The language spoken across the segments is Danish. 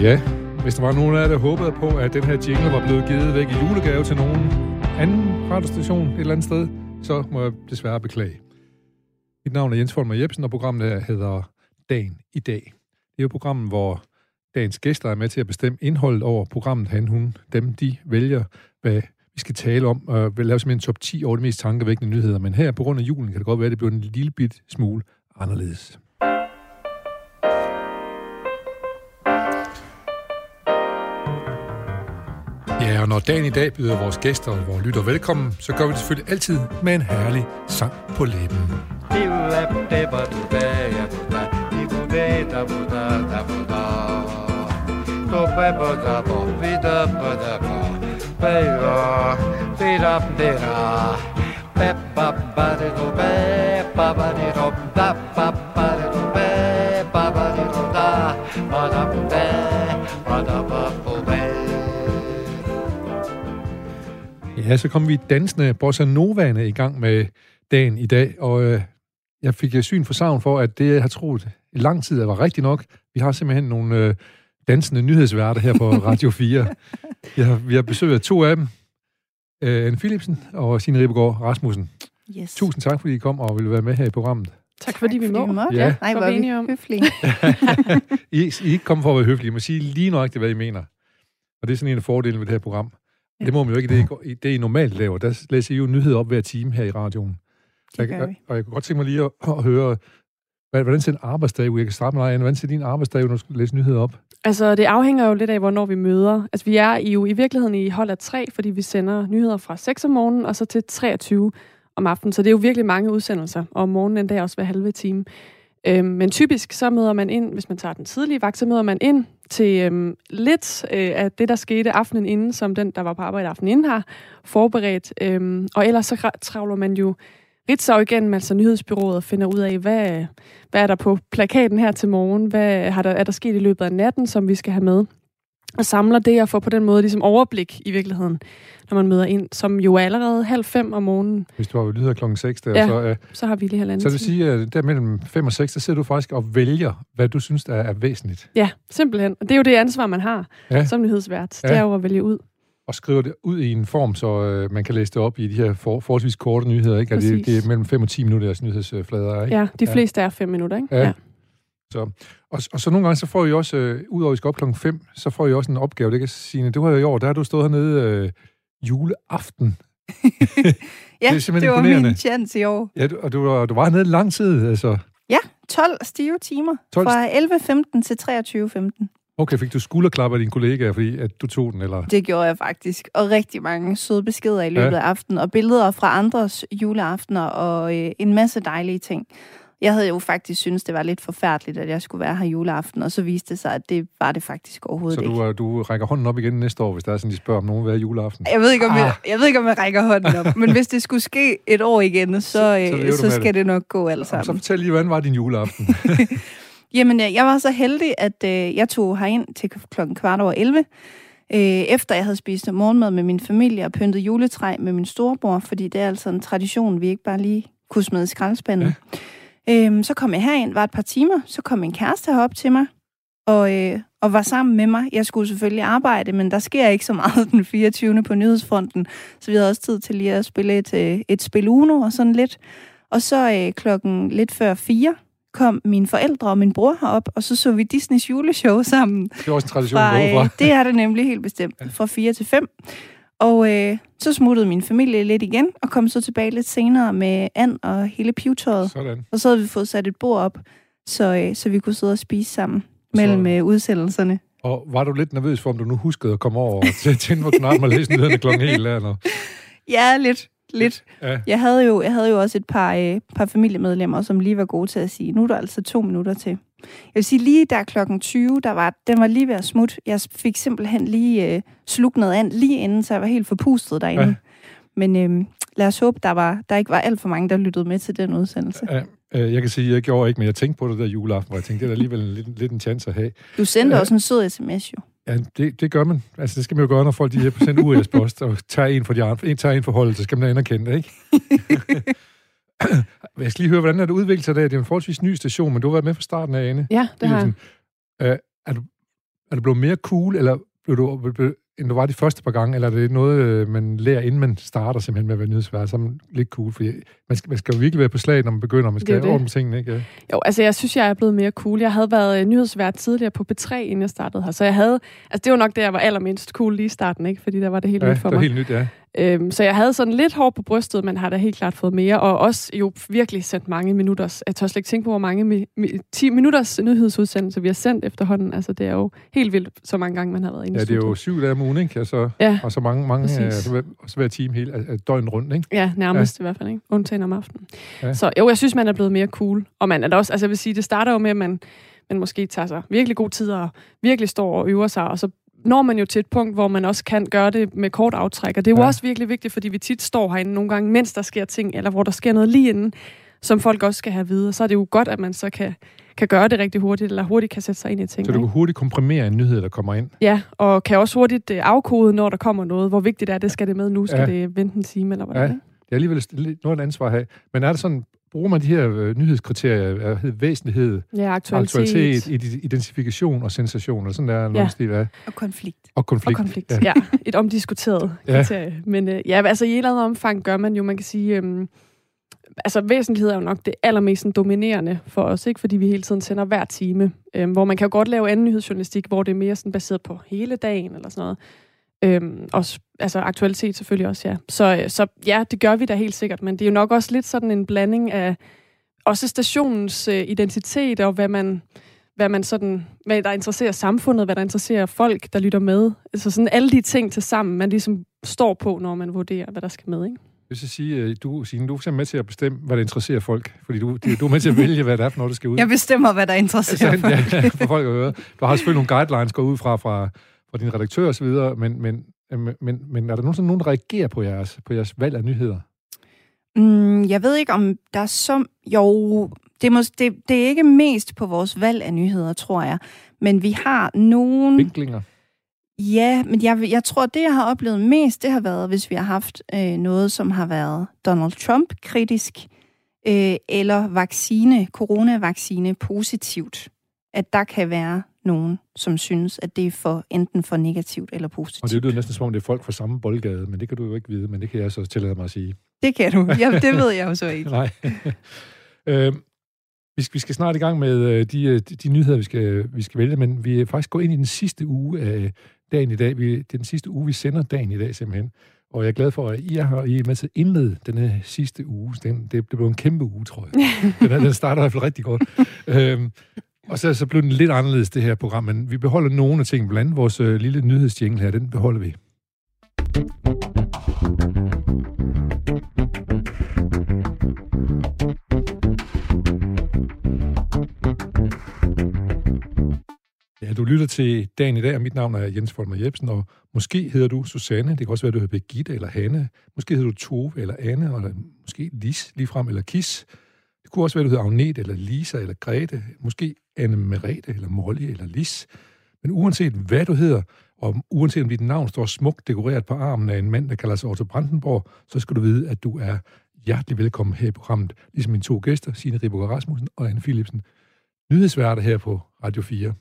Ja, hvis der var nogen af jer, der håbede på, at den her jingle var blevet givet væk i julegave til nogen anden radiostation et eller andet sted, så må jeg desværre beklage. Mit navn er Jens Folmer Jebsen, og programmet her hedder Dagen i dag. Det er jo programmet, hvor dagens gæster er med til at bestemme indholdet over programmet, han, hun, dem, de vælger, hvad vi skal tale om, og vil lave simpelthen en top 10 over de mest tankevækkende nyheder. Men her, på grund af julen, kan det godt være, at det bliver en lille bit smule anderledes. Og når dagen i dag byder vores gæster og vores lytter velkommen, så gør vi det selvfølgelig altid med en herlig sang på læben. Ja, så kom vi dansende Bossa Novaene i gang med dagen i dag, og øh, jeg fik syn for savn for, at det, jeg har troet i lang tid, var rigtigt nok. Vi har simpelthen nogle øh, dansende nyhedsværter her på Radio 4. Jeg har, vi har besøgt to af dem, øh, Anne Philipsen og Signe Ribegaard Rasmussen. Yes. Tusind tak, fordi I kom og ville være med her i programmet. Tak fordi vi må. måtte. Ja. Ja. Nej, Var vi om. vi høflige. I, I er ikke kommet for at være høflige. I må sige lige nøjagtigt, hvad I mener. Og det er sådan en af fordelene ved det her program. Det må man jo ikke, det, I det I normalt laver. Der læser I jo nyheder op hver time her i radioen. Det jeg, gør og, vi. og jeg kunne godt tænke mig lige at, at høre, hvordan ser en arbejdsdag ud? Jeg kan starte med dig. Hvordan ser din arbejdsdag ud, når du skal læse nyheder op? Altså, det afhænger jo lidt af, hvornår vi møder. Altså, vi er jo i virkeligheden i hold af tre, fordi vi sender nyheder fra 6 om morgenen og så til 23 om aftenen. Så det er jo virkelig mange udsendelser, og om morgenen endda også hver halve time. Øhm, men typisk så møder man ind, hvis man tager den tidlige vagt, så møder man ind til øhm, lidt øh, af det, der skete aftenen inden, som den, der var på arbejde aftenen inden har forberedt. Øhm, og ellers så travler man jo Ritzau igennem, altså nyhedsbyrået, og finder ud af, hvad, hvad er der på plakaten her til morgen? Hvad har der, er der sket i løbet af natten, som vi skal have med? Og samler det og får på den måde ligesom overblik i virkeligheden, når man møder ind, som jo er allerede halv fem om morgenen. Hvis du har nyheder klokken 6, der, Ja. så, uh, Så har vi lige halvanden så det vil sige, at der mellem 5 og 6, der sidder du faktisk og vælger, hvad du synes, der er væsentligt. Ja, simpelthen. Og det er jo det ansvar, man har Ja. som nyhedsvært. Ja. Det er jo at vælge ud. Og skriver det ud i en form, så uh, man kan læse det op i de her for, forholdsvis korte nyheder. Ikke? Og det, Præcis. det er mellem 5 og 10 minutter, deres nyhedsflader. Ikke? Ja, de Ja. fleste er fem minutter, ikke? Ja. Så, og, og så nogle gange, så får I også, øh, udover at I skal op klokken 5, så får I også en opgave. Det kan sige, du har jo i år, der har du stået hernede øh, juleaften. Ja, Det er det, det var min chance i år. Ja, du, og du, var- du var hernede lang tid, altså. 12 stive timer. 12 Fra 11.15 til 23.15. Okay, fik du skulderklap af dine kollegaer, fordi at du tog den, eller? Det gjorde jeg faktisk. Og rigtig mange søde beskeder i løbet Ja. af aftenen. Og billeder fra andres juleaftener og øh, en masse dejlige ting. Jeg havde jo faktisk synes det var lidt forfærdeligt, at jeg skulle være her juleaften. Og så viste det sig, at det var det faktisk overhovedet Så ikke. du, øh, du rækker hånden op igen næste år, hvis der er sådan, de spørger om nogen, hvad er juleaften? Jeg ved, ikke, om Ah. jeg, jeg ved ikke, om jeg rækker hånden op, men hvis det skulle ske et år igen, så, så så, øh, så skal det. det. nok gå alt sammen. Så fortæl lige, hvordan var din juleaften? Jamen, øh, jeg var så heldig, at øh, jeg tog herind til klokken kvart over 11, øh, efter jeg havde spist morgenmad med min familie og pyntet juletræ med min storebror, fordi det er altså en tradition, vi ikke bare lige kunne smide i skraldespanden. Ja. Øhm, så kom jeg herind, var et par timer, så kom min kæreste herop til mig, og, øh, og var sammen med mig. Jeg skulle selvfølgelig arbejde, men der sker ikke så meget den 24. på nyhedsfronten, så vi havde også tid til lige at spille et, øh, et spil Uno og sådan lidt. Og så øh, klokken lidt før fire kom mine forældre og min bror herop, og så så vi Disneys juleshow sammen. Det er også en tradition, fra, øh, det er det nemlig helt bestemt, fra 4 til 5. Og øh, så smuttede min familie lidt igen, og kom så tilbage lidt senere med and og hele pivtøjet. Sådan. Og så havde vi fået sat et bord op, så, øh, så vi kunne sidde og spise sammen mellem øh, udsendelserne. Og var du lidt nervøs for, om du nu huskede at komme over og tæ- tænde på knappen og læse nyhederne klokken helt? Eller? Ja, lidt. lidt. Ja. Jeg havde jo, jeg havde jo også et par, øh, par familiemedlemmer, som lige var gode til at sige, nu er der altså to minutter til. Jeg vil sige, lige der klokken 20, der var, den var lige ved at smutte. Jeg fik simpelthen lige øh, slugt noget an lige inden, så jeg var helt forpustet derinde. Ja. Men øh, lad os håbe, der, var, der ikke var alt for mange, der lyttede med til den udsendelse. Ja, øh, jeg kan sige, at jeg gjorde ikke, men jeg tænkte på det der juleaften, hvor jeg tænkte, det er alligevel lidt, lidt en chance at have. Du sendte Ja. også en sød sms jo. Ja, det, det gør man. Altså, det skal man jo gøre, når folk de sender URS-post og tager en for de andre. En tager en for holdet, så skal man anerkende det, ikke? jeg skal lige høre, hvordan er det udviklet sig der? Det er en forholdsvis ny station, men du har været med fra starten af, Anne. Ja, det har jeg. Øh, er du, er du blevet mere cool, eller blev du, blev, end du var de første par gange, eller er det noget, øh, man lærer, inden man starter simpelthen med at være nyhedsvært, så er man lidt cool, fordi man skal, man skal jo virkelig være på slag, når man begynder, man skal ordne tingene, ikke? Ja. Jo, altså jeg synes, jeg er blevet mere cool. Jeg havde været øh, nyhedsvært tidligere på B3, inden jeg startede her, så jeg havde, altså det var nok det, jeg var allermindst cool lige i starten, ikke? Fordi der var det helt ja, nyt for det mig. helt nyt, ja. Øhm, så jeg havde sådan lidt hår på brystet, men har da helt klart fået mere, og også jo virkelig sendt mange minutters. Jeg tør slet ikke tænke på, hvor mange mi- 10 minutters nyhedsudsendelser vi har sendt efterhånden. Altså det er jo helt vildt, så mange gange man har været inde Ja, det er jo syv dage om ugen, ikke? Altså, Ja, og så mange, mange Præcis. øh, så hver, og så hver time hele, øh, døgn rundt, ikke? ja, nærmest ja. i hvert fald, ikke? Undtagen om aftenen. Ja. Så jo, jeg synes, man er blevet mere cool. Og man er da også, altså jeg vil sige, det starter jo med, at man, man måske tager sig virkelig god tid og virkelig står og øver sig, og så når man jo til et punkt, hvor man også kan gøre det med kort aftræk. Og det er jo Ja. også virkelig vigtigt, fordi vi tit står herinde nogle gange, mens der sker ting, eller hvor der sker noget lige inden, som folk også skal have at vide. Så er det jo godt, at man så kan, kan gøre det rigtig hurtigt, eller hurtigt kan sætte sig ind i ting. Så du kan hurtigt komprimere en nyhed, der kommer ind. Ja, og kan også hurtigt øh, afkode, når der kommer noget. Hvor vigtigt er det, skal det med nu? Skal Ja. det vente en time, eller hvordan? Ja. Det er alligevel noget af et ansvar at have. Men er det sådan, bruger man de her øh, nyhedskriterier, hedder væsentlighed, Ja, aktualitet. aktualitet, id- identifikation og sensation, eller sådan der er noget Ja. stil af, Og konflikt. og Og konflikt. konflikt, Ja. ja. Et omdiskuteret Ja. kriterie. Men øh, ja, altså i et eller andet omfang gør man jo, man kan sige, øhm, altså væsentlighed er jo nok det allermest sådan dominerende for os, ikke? fordi vi hele tiden sender hver time. Øhm, hvor man kan jo godt lave anden nyhedsjournalistik, hvor det er mere sådan baseret på hele dagen eller sådan noget. Øhm, også, altså aktualitet selvfølgelig også, ja. Så, øh, så ja, det gør vi da helt sikkert, men det er jo nok også lidt sådan en blanding af også stationens øh, identitet og hvad man hvad man sådan, hvad der interesserer samfundet, hvad der interesserer folk, der lytter med. Altså sådan alle de ting til sammen, man ligesom står på, når man vurderer, hvad der skal med, ikke? Det vil sige, øh, du, Signe, du er med til at bestemme, hvad der interesserer folk. Fordi du, du er med til at vælge, hvad det er for noget, der skal ud. Jeg bestemmer, hvad der interesserer Altså, folk. ja, for folk at høre. Du har selvfølgelig nogle guidelines går ud fra, fra, fra din redaktør osv., men, men, men, men, men er der nogensinde nogen, der reagerer på jeres, på jeres valg af nyheder? Mm, jeg ved ikke, om der er så... Jo, det er, mås- det, det er ikke mest på vores valg af nyheder, tror jeg. Men vi har nogen... Vinklinger? Ja, men jeg, jeg tror, det, jeg har oplevet mest, det har været, hvis vi har haft øh, noget, som har været Donald Trump-kritisk, øh, eller vaccine, coronavaccine positivt. At der kan være nogen, som synes, at det er for enten for negativt eller Og positivt. det lyder næsten som om, det er folk fra samme boldgade, men det kan du jo ikke vide, men det kan jeg så tillade mig at sige. Det kan du. Ja, det ved jeg jo så ikke. Nej. øh, vi, skal, vi skal snart i gang med øh, de, øh, de, de nyheder, vi skal, vi skal vælge, men vi er faktisk gået ind i den sidste uge af dagen i dag. Vi, det er den sidste uge, vi sender dagen i dag simpelthen. Og jeg er glad for, at I og I er med til at indlede denne sidste uge. Den, det, det blev en kæmpe uge, tror jeg. Den, den starter i hvert fald rigtig godt. øhm, og så, så blev den lidt anderledes, det her program, men vi beholder nogle af tingene. Blandt andet vores øh, lille nyhedsjingle her, den beholder vi. Ja, du lytter til dagen i dag, og mit navn er Jens Folmer Jebsen, og måske hedder du Susanne, det kan også være, du hedder Birgitte eller Hanne, måske hedder du Tove eller Anne, eller måske Lis ligefrem, eller Kis. Kunne også være, du hedder Agnete, eller Lisa, eller Grete, måske Anne Merete, eller Molly, eller Lis. Men uanset hvad du hedder, og uanset om dit navn står smukt dekoreret på armen af en mand, der kalder sig Otto Brandenborg, så skal du vide, at du er hjertelig velkommen her i programmet, ligesom mine to gæster, Signe Ribberger Rasmussen og Anne Philipsen, nyhedsværter her på Radio 4.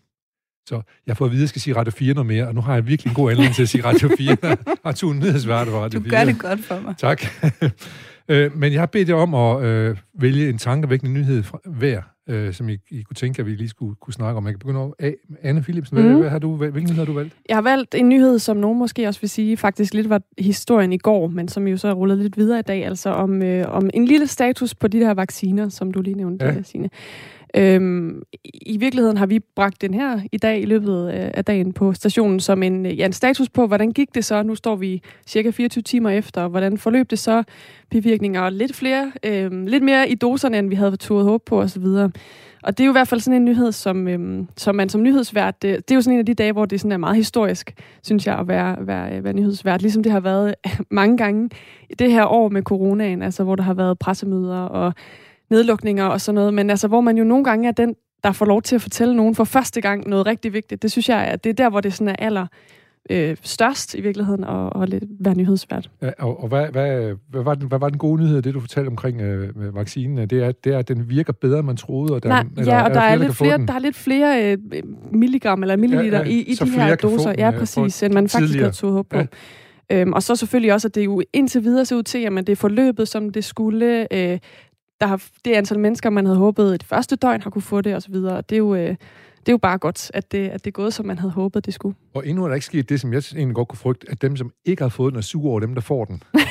Så jeg får at vide, at jeg skal sige Radio 4 noget mere, og nu har jeg virkelig en god anledning til at sige Radio 4. Jeg har to nyhedsværter på Radio Du 4. gør det godt for mig. Tak. Øh, Men jeg har bedt jer om at øh, vælge en tankevækkende nyhed fra, hver, øh, som I, I kunne tænke, at vi lige skulle kunne snakke om. Jeg kan begynde af Anne Philipsen. Hvad, Mhm. hvad har du, valgt? hvilken nyhed har du valgt? Jeg har valgt en nyhed, som nogen måske også vil sige, faktisk lidt var historien i går, men som jo så er rullet lidt videre i dag, altså om, øh, om en lille status på de der vacciner, som du lige nævnte, ja. Signe. Øhm, I virkeligheden har vi bragt den her i dag i løbet øh, af dagen på stationen som en, øh, ja, en status på, hvordan gik det så? Nu står vi cirka 24 timer efter, hvordan forløb det så? Bivirkninger og lidt flere, øhm, lidt mere i doserne, end vi havde turet håb på osv. Og det er jo i hvert fald sådan en nyhed, som, øhm, som man som nyhedsvært, det, det er jo sådan en af de dage, hvor det sådan er meget historisk, synes jeg, at være, være, være nyhedsvært. Ligesom det har været mange gange i det her år med coronaen, altså hvor der har været pressemøder og nedlukninger og sådan noget, men altså hvor man jo nogle gange er den, der får lov til at fortælle nogen for første gang noget rigtig vigtigt. Det synes jeg, at det er der, hvor det sådan er aller øh, størst i virkeligheden at, at lidt være nyhedsvært. Ja, og, og hvad, hvad, hvad, var den, hvad var den gode nyhed, det du fortalte omkring øh, med vaccinen? Det er, det er, at den virker bedre, end man troede? Og der, Nej, eller, ja, og er der, er, flere, lidt flere, der er lidt flere øh, milligram eller milliliter Ja, ja, i, i de her doser. den, ja, præcis, end man faktisk tidligere. havde turde håb på. Ja. Øhm, og så selvfølgelig også, at det jo indtil videre ser ud til, at det er forløbet, som det skulle. Øh, der har, det antal mennesker, man havde håbet et første døgn har kunne få det osv. Det er jo... Øh, det er jo bare godt, at det, at det er gået, som man havde håbet, det skulle. Og endnu er der ikke sket det, som jeg egentlig godt kunne frygte, at dem, som ikke har fået den, er sure over dem, der får den.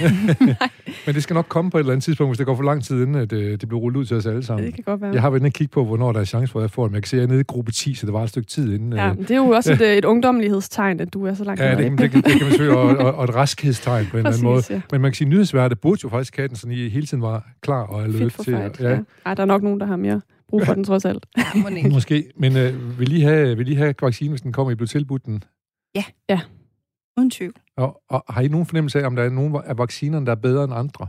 Men det skal nok komme på et eller andet tidspunkt, hvis det går for lang tid, inden at, øh, det bliver rullet ud til os alle sammen. Det kan godt være. Jeg har været inde og kigge på, hvornår der er chance for, at jeg får den. Men jeg kan se, at jeg er nede i gruppe 10, så det var et stykke tid inden. Ja, øh, det er jo også et, øh, et ungdomlighedstegn, at du er så langt Ja, det, det, kan- det kan man selvfølgelig, og, og, og et raskhedstegn på en eller anden måde. Ja. Men man kan sige, at nyhedsværdet burde jo faktisk have den, sådan I hele tiden var klar og alert til. fight. Ja. Ej, der er nok nogen, der har mere brug for den, trods alt. Ja. Måske. Men øh, vil, I have, vil I have vaccinen, hvis den kommer, I blev tilbudt den? Uden tvivl. Og, og har I nogen fornemmelse af, om der er nogen af vaccinerne, der er bedre end andre?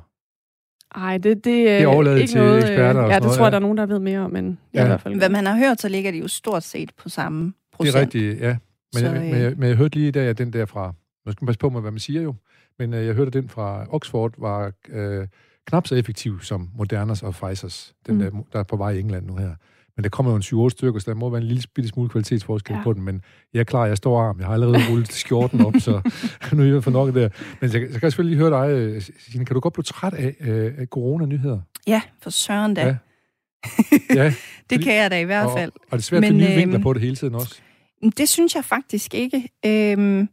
Ej, det, det, er overladet ikke til noget, øh, eksperter og Ja, det noget, tror jeg, ja. der er nogen, der ved mere om, men ja. Ja. i hvert fald. Hvad man har hørt, så ligger de jo stort set på samme procent. Det er rigtigt, ja. Men, Så, så, øh, men, jeg, men jeg hørte lige i dag, at den der fra... Nu skal man passe på med, hvad man siger jo. Men øh, jeg hørte, at den fra Oxford var øh, knap så effektiv som Modernas og Pfizers. Den Mm. der, der er på vej i England nu her. Men der kommer jo en 7-8 stykker, så der må være en lille bitte smule kvalitetsforskel Ja. på den. Men jeg er klar, jeg står arm. Jeg har allerede rullet skjorten op, så nu er jeg for nok der. Men så, så kan jeg selvfølgelig lige høre dig, øh, Signe. Kan du godt blive træt af, øh, af corona-nyheder? Ja, for søren da. Ja. Ja, det fordi- kan jeg da i hvert fald. og, og det er svært at Men, finde nye øhm, vinkler på det hele tiden også. Men Det synes jeg faktisk ikke. Øhm,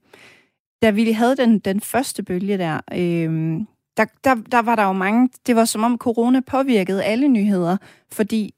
da vi havde den, den første bølge der, øhm, der, der, der var der jo mange... Det var som om corona påvirkede alle nyheder, fordi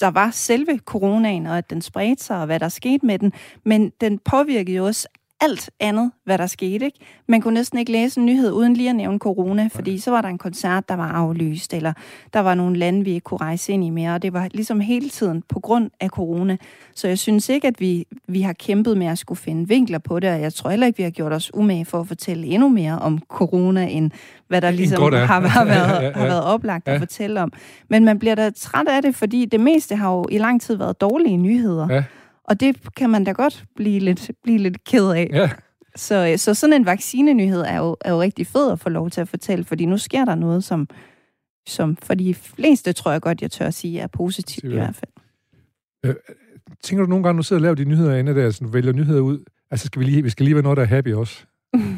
der var selve coronaen, og at den spredte sig, og hvad der skete med den. Men den påvirkede jo også alt andet, hvad der skete. Ikke? Man kunne næsten ikke læse en nyhed uden lige at nævne corona, fordi så var der en koncert, der var aflyst, eller der var nogle lande, vi ikke kunne rejse ind i mere, og det var ligesom hele tiden på grund af corona. Så jeg synes ikke, at vi, vi har kæmpet med at skulle finde vinkler på det, og jeg tror heller ikke, vi har gjort os umage for at fortælle endnu mere om corona, end hvad der ligesom har, har, været, Ja, ja, har været oplagt at Ja. fortælle om. Men man bliver da træt af det, fordi det meste har jo i lang tid været dårlige nyheder. Ja. Og det kan man da godt blive lidt, blive lidt ked af. Ja, Så, så sådan en vaccinenyhed er jo, er jo rigtig fed at få lov til at fortælle, fordi nu sker der noget, som, som for de fleste, tror jeg godt, jeg tør at sige, er positivt i Siger jeg. hvert fald. Tænker du nogle gange, nu sidder og laver de nyheder inde der, så du vælger nyheder ud, altså skal vi lige, vi skal lige være noget, der er happy også.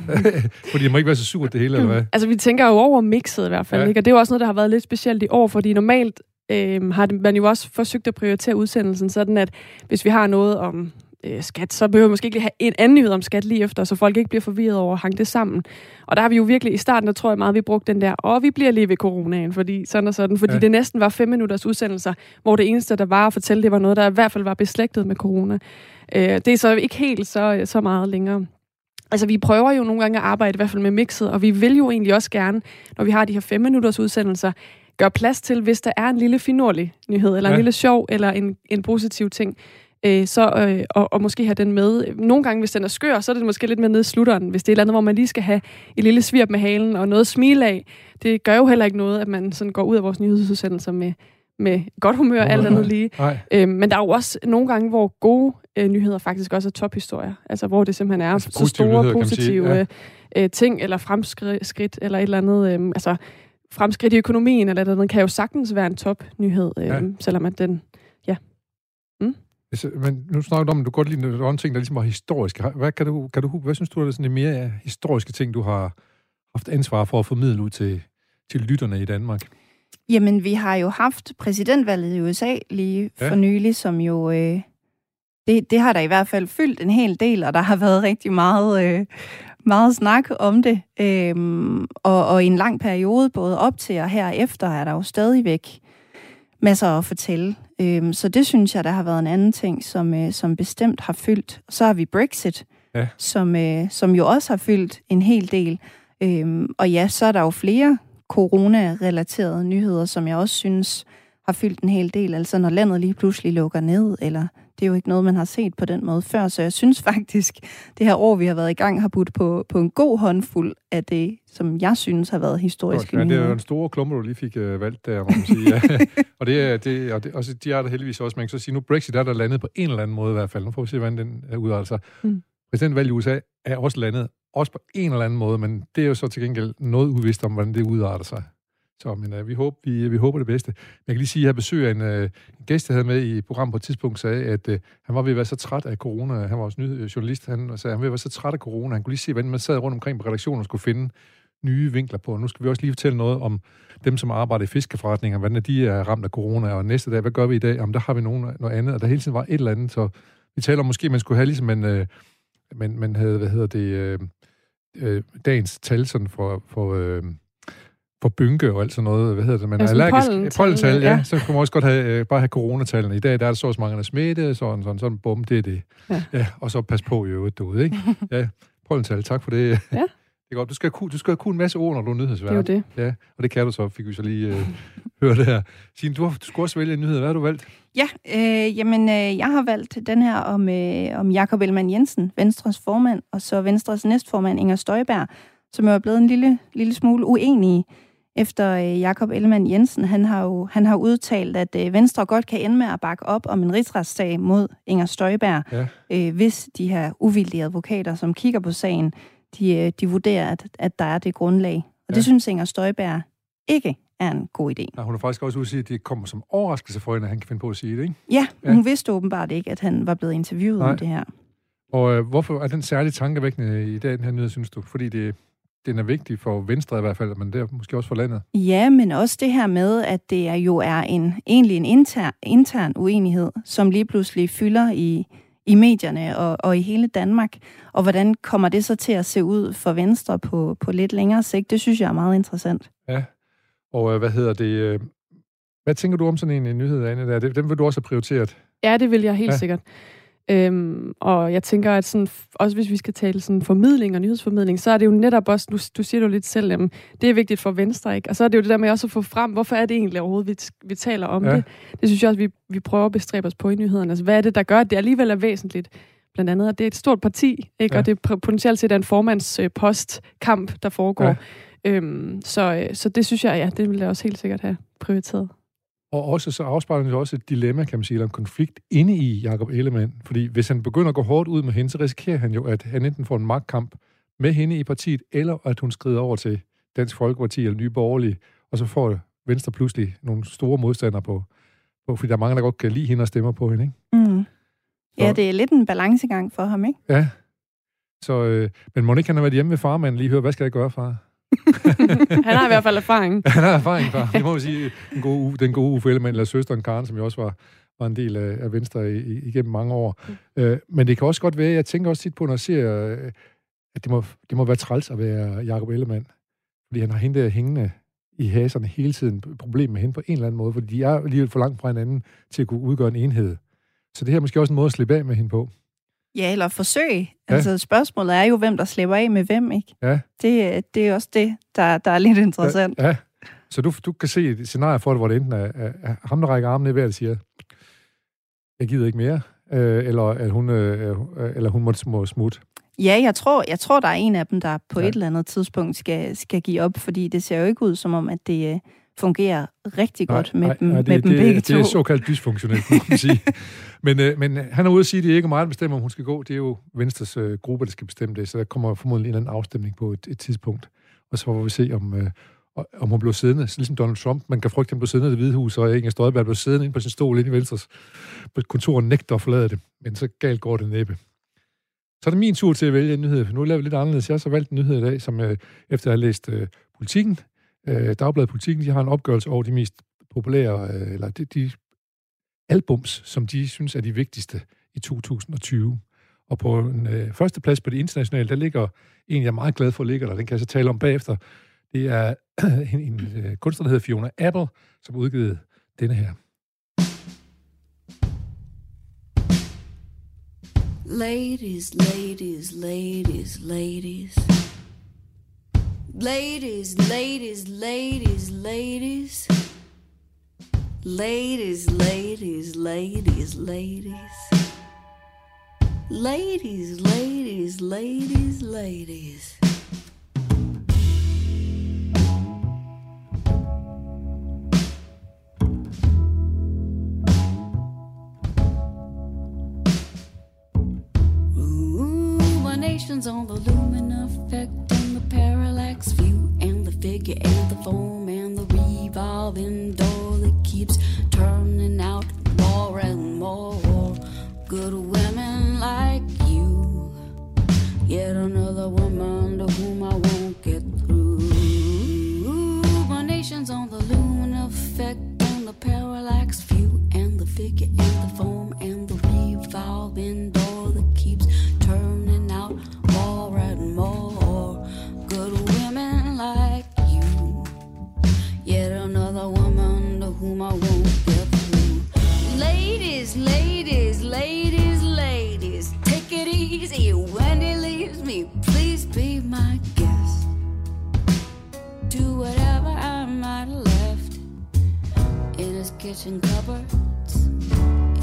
Fordi det må ikke være så surt det hele, eller hvad? Altså, vi tænker jo over mixet i hvert fald, ja. ikke? og det er jo også noget, der har været lidt specielt i år, fordi normalt øh, har man jo også forsøgt at prioritere udsendelsen sådan, at hvis vi har noget om øh, skat, så behøver vi måske ikke lige have en anden nyhed om skat lige efter, så folk ikke bliver forvirret over at hænge det sammen. Og der har vi jo virkelig, i starten, der tror jeg meget, vi brugte den der, og vi bliver lige ved coronaen, fordi sådan og sådan, fordi Ja. ja. det næsten var fem minutters udsendelser, hvor det eneste, der var at fortælle, det var noget, der i hvert fald var beslægtet med corona. Øh, det er så ikke helt så, så meget længere. Altså, vi prøver jo nogle gange at arbejde i hvert fald med mixet, og vi vil jo egentlig også gerne, når vi har de her fem minutters udsendelser, gøre plads til, hvis der er en lille finurlig nyhed, eller Ja. en lille sjov, eller en, en positiv ting, øh, så, øh, og, og måske have den med. Nogle gange, hvis den er skør, så er det måske lidt med nede i slutteren. Hvis det er et eller andet, hvor man lige skal have et lille svirp med halen og noget at smile af. Det gør jo heller ikke noget, at man sådan går ud af vores nyhedsudsendelser med, med godt humør, alt andet lige. Øhm, men der er jo også nogle gange, hvor gode øh, nyheder faktisk også er tophistorier. Altså hvor det simpelthen er Altså så store nyheder, positive ja. øh, ting, eller fremskridt, eller et eller andet. Øh, altså fremskridt i økonomien, eller et eller andet, kan jo sagtens være en topnyhed, øh, Ja. ja. selvom at den... altså, men nu snakker du om, at du godt lide nogle ting, der ligesom var historiske. Hvad, kan du, kan du, hvad synes du er det sådan de mere historiske ting, du har haft ansvar for at formidle ud til, til lytterne i Danmark? Jamen, vi har jo haft præsidentvalget i USA lige Ja. for nylig, som jo... Øh, det, det har der i hvert fald fyldt en hel del, og der har været rigtig meget, øh, meget snak om det. Øhm, og, og i en lang periode, både op til og herefter, er der jo stadigvæk masser at fortælle. Øhm, så det synes jeg, der har været en anden ting, som, øh, som bestemt har fyldt. Så har vi Brexit, Ja. som, øh, som jo også har fyldt en hel del. Øhm, og ja, så er der jo flere corona-relaterede nyheder, som jeg også synes har fyldt en hel del. Altså når landet lige pludselig lukker ned, eller det er jo ikke noget, man har set på den måde før. Så jeg synes faktisk, det her år, vi har været i gang, har budt på, på en god håndfuld af det, som jeg synes har været historiske Ja, det er jo en stor klumper, du lige fik uh, valgt der, må man sige. Ja. og det er, det, og det, også, de er der heldigvis også. Man kan så sige, nu Brexit er der landet på en eller anden måde i hvert fald. Nu får vi se, hvordan den er ud. Altså, Mm. præsidentvalget i USA er også landet, også på en eller anden måde, men det er jo så til gengæld noget uvist om, hvordan det udarter sig. Så men, uh, vi, håber, vi, vi håber det bedste. Men jeg kan lige sige, at jeg besøger en, uh, gæst, jeg havde med i programmet på et tidspunkt, sagde, at uh, han var ved at være så træt af corona. Han var også ny journalist. Han sagde, at han var ved at være så træt af corona. Han kunne lige se, hvordan man sad rundt omkring på redaktionen og skulle finde nye vinkler på. Nu skal vi også lige fortælle noget om dem, som arbejder i fiskeforretninger, hvordan de er ramt af corona, og næste dag, hvad gør vi i dag? Jamen, der har vi nogen, noget andet, og der hele tiden var et eller andet, så vi taler om, måske man skulle have ligesom en, øh, man, man havde, hvad hedder det, øh, øh, dagens tal sådan for, for, øh, for bynke og alt sådan noget, hvad hedder det, man er allergisk, pollental, ja, ja, så kunne man også godt have, øh, bare have coronatallene. I dag der er der så også mange, der er smittet, sådan, sådan, sådan, bum, det er det. Ja. ja og så pas på i øvrigt derude, ikke? Ja, pollental, tak for det. Ja. Det er godt. Du skal, kunne, du skal kunne en masse ord, når du er nyhedsvært. Det er det. Ja, og det kan du så, fik vi så lige øh, høre det her. Signe, du, har, du skulle også vælge en nyhed. Hvad har du valgt? Ja, øh, jamen, øh, jeg har valgt den her om, øh, om Jakob Ellemann Jensen, Venstres formand, og så Venstres næstformand, Inger Støjberg, som jo er blevet en lille, lille smule uenige efter øh, Jakob Ellemann Jensen. Han har jo han har udtalt, at øh, Venstre godt kan ende med at bakke op om en rigsretssag mod Inger Støjberg, ja. øh, hvis de her uvildige advokater, som kigger på sagen, de, øh, de vurderer, at, at der er det grundlag. Og ja. det synes Inger Støjberg ikke er en god idé. Ja, hun har faktisk også udsigt, at det kommer som overraskelse for hende, at han kan finde på at sige det, ikke? Ja, ja. hun vidste åbenbart ikke, at han var blevet interviewet Nej. om det her. Og øh, hvorfor er den særligt tankevækkende i dag, den her nyhed, synes du? Fordi det, den er vigtig for Venstre i hvert fald, men det er måske også for landet. Ja, men også det her med, at det er jo er en, egentlig en intern, intern uenighed, som lige pludselig fylder i, i medierne og, og i hele Danmark. Og hvordan kommer det så til at se ud for Venstre på, på lidt længere sigt? Det synes jeg er meget interessant. Ja, og øh, hvad hedder det? Øh, hvad tænker du om sådan en, en nyhed, Anne? Der? Dem vil du også have prioriteret? Ja, det vil jeg helt ja. sikkert. Øhm, og jeg tænker, at sådan, også hvis vi skal tale sådan formidling og nyhedsformidling, så er det jo netop også, du, du siger det jo lidt selv, jamen, det er vigtigt for Venstre, ikke? Og så er det jo det der med også at få frem, hvorfor er det egentlig overhovedet, vi, vi taler om ja. det. Det synes jeg også, vi, vi prøver at bestræbe os på i nyhederne. Altså, hvad er det, der gør, at det alligevel er væsentligt? Blandt andet, at det er et stort parti, ikke? Ja. og det er potentielt set en formandspostkamp, der foregår. Ja. Øhm, så, øh, så det synes jeg, ja, det vil jeg også helt sikkert have prioriteret. Og også så afspejler det også et dilemma, kan man sige, eller en konflikt inde i Jakob Ellemann. Fordi hvis han begynder at gå hårdt ud med hende, så risikerer han jo, at han enten får en magtkamp med hende i partiet, eller at hun skrider over til Dansk Folkeparti eller Nye Borgerlige, og så får Venstre pludselig nogle store modstandere på, på fordi der er mange, der godt kan lide hende og stemmer på hende, ikke? Mm. Ja, det er lidt en balancegang for ham, ikke? Ja. Så, øh, men Monika, han har været hjemme ved farmanden lige høre, hvad skal jeg gøre, far? han har i hvert fald erfaring. han har erfaring, far. Det må vi sige, den gode, den gode Uffe Ellemann, eller søsteren Karen, som jo også var, var en del af, af Venstre i, igennem mange år. Mm. Øh, men det kan også godt være, jeg tænker også tit på, når jeg ser, øh, at det må, det må være træls at være Jacob Ellemann. Fordi han har hende der hængende i haserne hele tiden problem med hende på en eller anden måde, fordi de er alligevel for langt fra hinanden til at kunne udgøre en enhed. Så det her er måske også en måde at slippe af med hende på. Ja, eller forsøg. Ja. Altså spørgsmålet er jo, hvem der slipper af med hvem, ikke? Ja. Det, det er også det, der, der er lidt interessant. Ja, ja. Så du, du kan se et scenarie for det, hvor det enten er, er, er ham, der rækker armene i vejret og siger, jeg gider ikke mere, øh, eller, at hun, øh, eller hun må, må smutte. Ja, jeg tror, jeg tror, der er en af dem, der på ja. et eller andet tidspunkt skal, skal give op, fordi det ser jo ikke ud som om, at det, øh, fungerer rigtig nej, godt med, nej, dem, nej, det, med det, dem begge det, to. Det er såkaldt dysfunktionelt, må man sige. men, øh, men han er ude at sige, at det er ikke meget at bestemme, om hun skal gå. Det er jo Venstres øh, gruppe, der skal bestemme det, så der kommer formodentlig en eller anden afstemning på et, et tidspunkt. Og så får vi se, om, øh, om hun bliver siddende. Ligesom Donald Trump, man kan frygte, at han bliver siddende i det hvide hus, og Inger Støjberg bliver siddende inde på sin stol inde i Venstres kontor og nægter at forlade det. Men så galt går det næppe. Så er det min tur til at vælge en nyhed, for nu laver vi lidt anderledes. Jeg har så valgt en nyhed i dag, som øh, efter at have læst øh, politikken, øh, Dagbladet Politikken, de har en opgørelse over de mest populære, øh, eller de, de albums, som de synes er de vigtigste i 2020. Og på en øh, første plads på det internationale, der ligger en, jeg er meget glad for, ligger der. Den kan jeg så tale om bagefter. Det er en, en øh, kunstner, der hedder Fiona Apple, som udgivet denne her. Ladies, ladies, ladies, ladies. Ladies, ladies, ladies, ladies. Ladies, ladies, ladies, ladies. Ladies, ladies, ladies, ladies. Kitchen cupboards,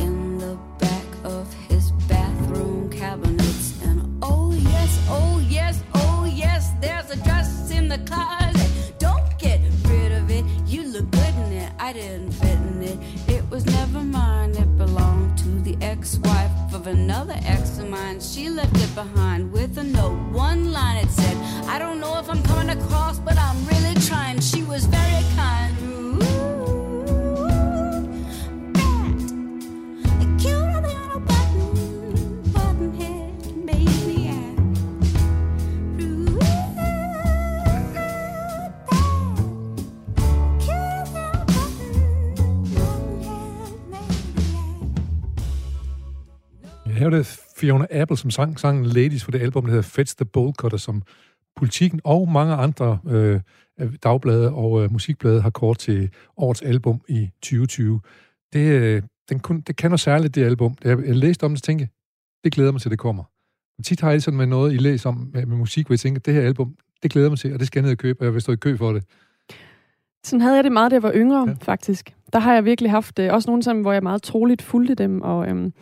in the back of his bathroom cabinets. And oh, yes, oh, yes, oh, yes, there's a dress in the closet. Don't get rid of it. You look good in it. I didn't fit in it. It was never mine. It belonged to the ex wife of another ex of mine. She left it behind with a note. One line it said, I don't know if I'm coming across, but I'm really trying. She was very kind. Det Fiona Apple, som sang sangen Ladies for det album, der hedder Fetch the Bowl Cutter, som Politiken og mange andre øh, dagblade og øh, musikblade har kort til årets album i 2020. Det, øh, den kun, det kan noget særligt, det album. Jeg, jeg læste om det og tænkte, det glæder mig til, det kommer. Og tit har jeg sådan med noget, I læser om med, med musik, hvor jeg tænker, det her album, det glæder mig til, og det skal jeg ned og købe, og jeg vil stå i kø for det. Sådan havde jeg det meget, da jeg var yngre, ja. faktisk. Der har jeg virkelig haft øh, også nogle sammen, hvor jeg meget troligt fulgte dem, og, øhm,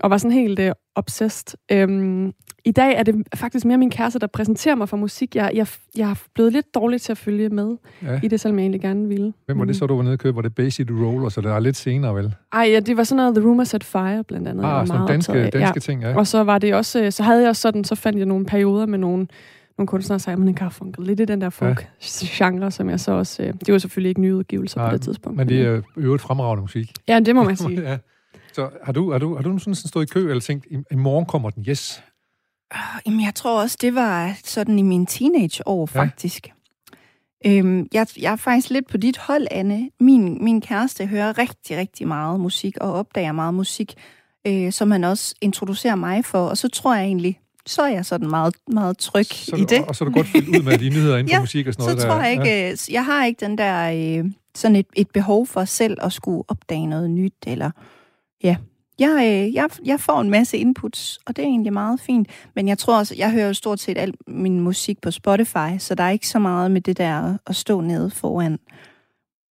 og var sådan helt øh, obsessed. Øhm, I dag er det faktisk mere min kæreste, der præsenterer mig for musik. Jeg, jeg, jeg er blevet lidt dårlig til at følge med Ja. i det, selvom jeg egentlig gerne ville. Hvem var det så, du var nede og købe? Var det City Roller, så det er lidt senere, vel? Ej, ja, det var sådan noget The Rumor Set Fire, blandt andet. Ah, sådan meget danske, danske ting, ja. Og så var det også, øh, så havde jeg også sådan, så fandt jeg nogle perioder med nogle, nogle kunstnere, man Garfunkel, lidt i den der folk-genre, som jeg så også, øh, det var selvfølgelig ikke nyudgivelser Nej, på det tidspunkt. Men det er øvrigt fremragende musik. Ja, det må man sige. ja. Så har du, har du, har du sådan stået i kø, eller tænkt, i, i morgen kommer den, yes? Jamen, jeg tror også, det var sådan i mine teenageår, Ja. faktisk. Øhm, jeg, jeg er faktisk lidt på dit hold, Anne. Min, min kæreste hører rigtig, rigtig meget musik, og opdager meget musik, øh, som han også introducerer mig for. Og så tror jeg egentlig, så er jeg sådan meget, meget tryg Så, i det. Og, og så er du godt fyldt ud med de nyheder inden for Ja, musik og sådan så noget. tror der. jeg ikke, Ja. øh, jeg har ikke den der, øh, sådan et, et behov for selv at skulle opdage noget nyt, eller ja. Jeg, øh, jeg, jeg får en masse inputs, og det er egentlig meget fint. Men jeg tror også, jeg hører jo stort set al min musik på Spotify, så der er ikke så meget med det der at stå nede foran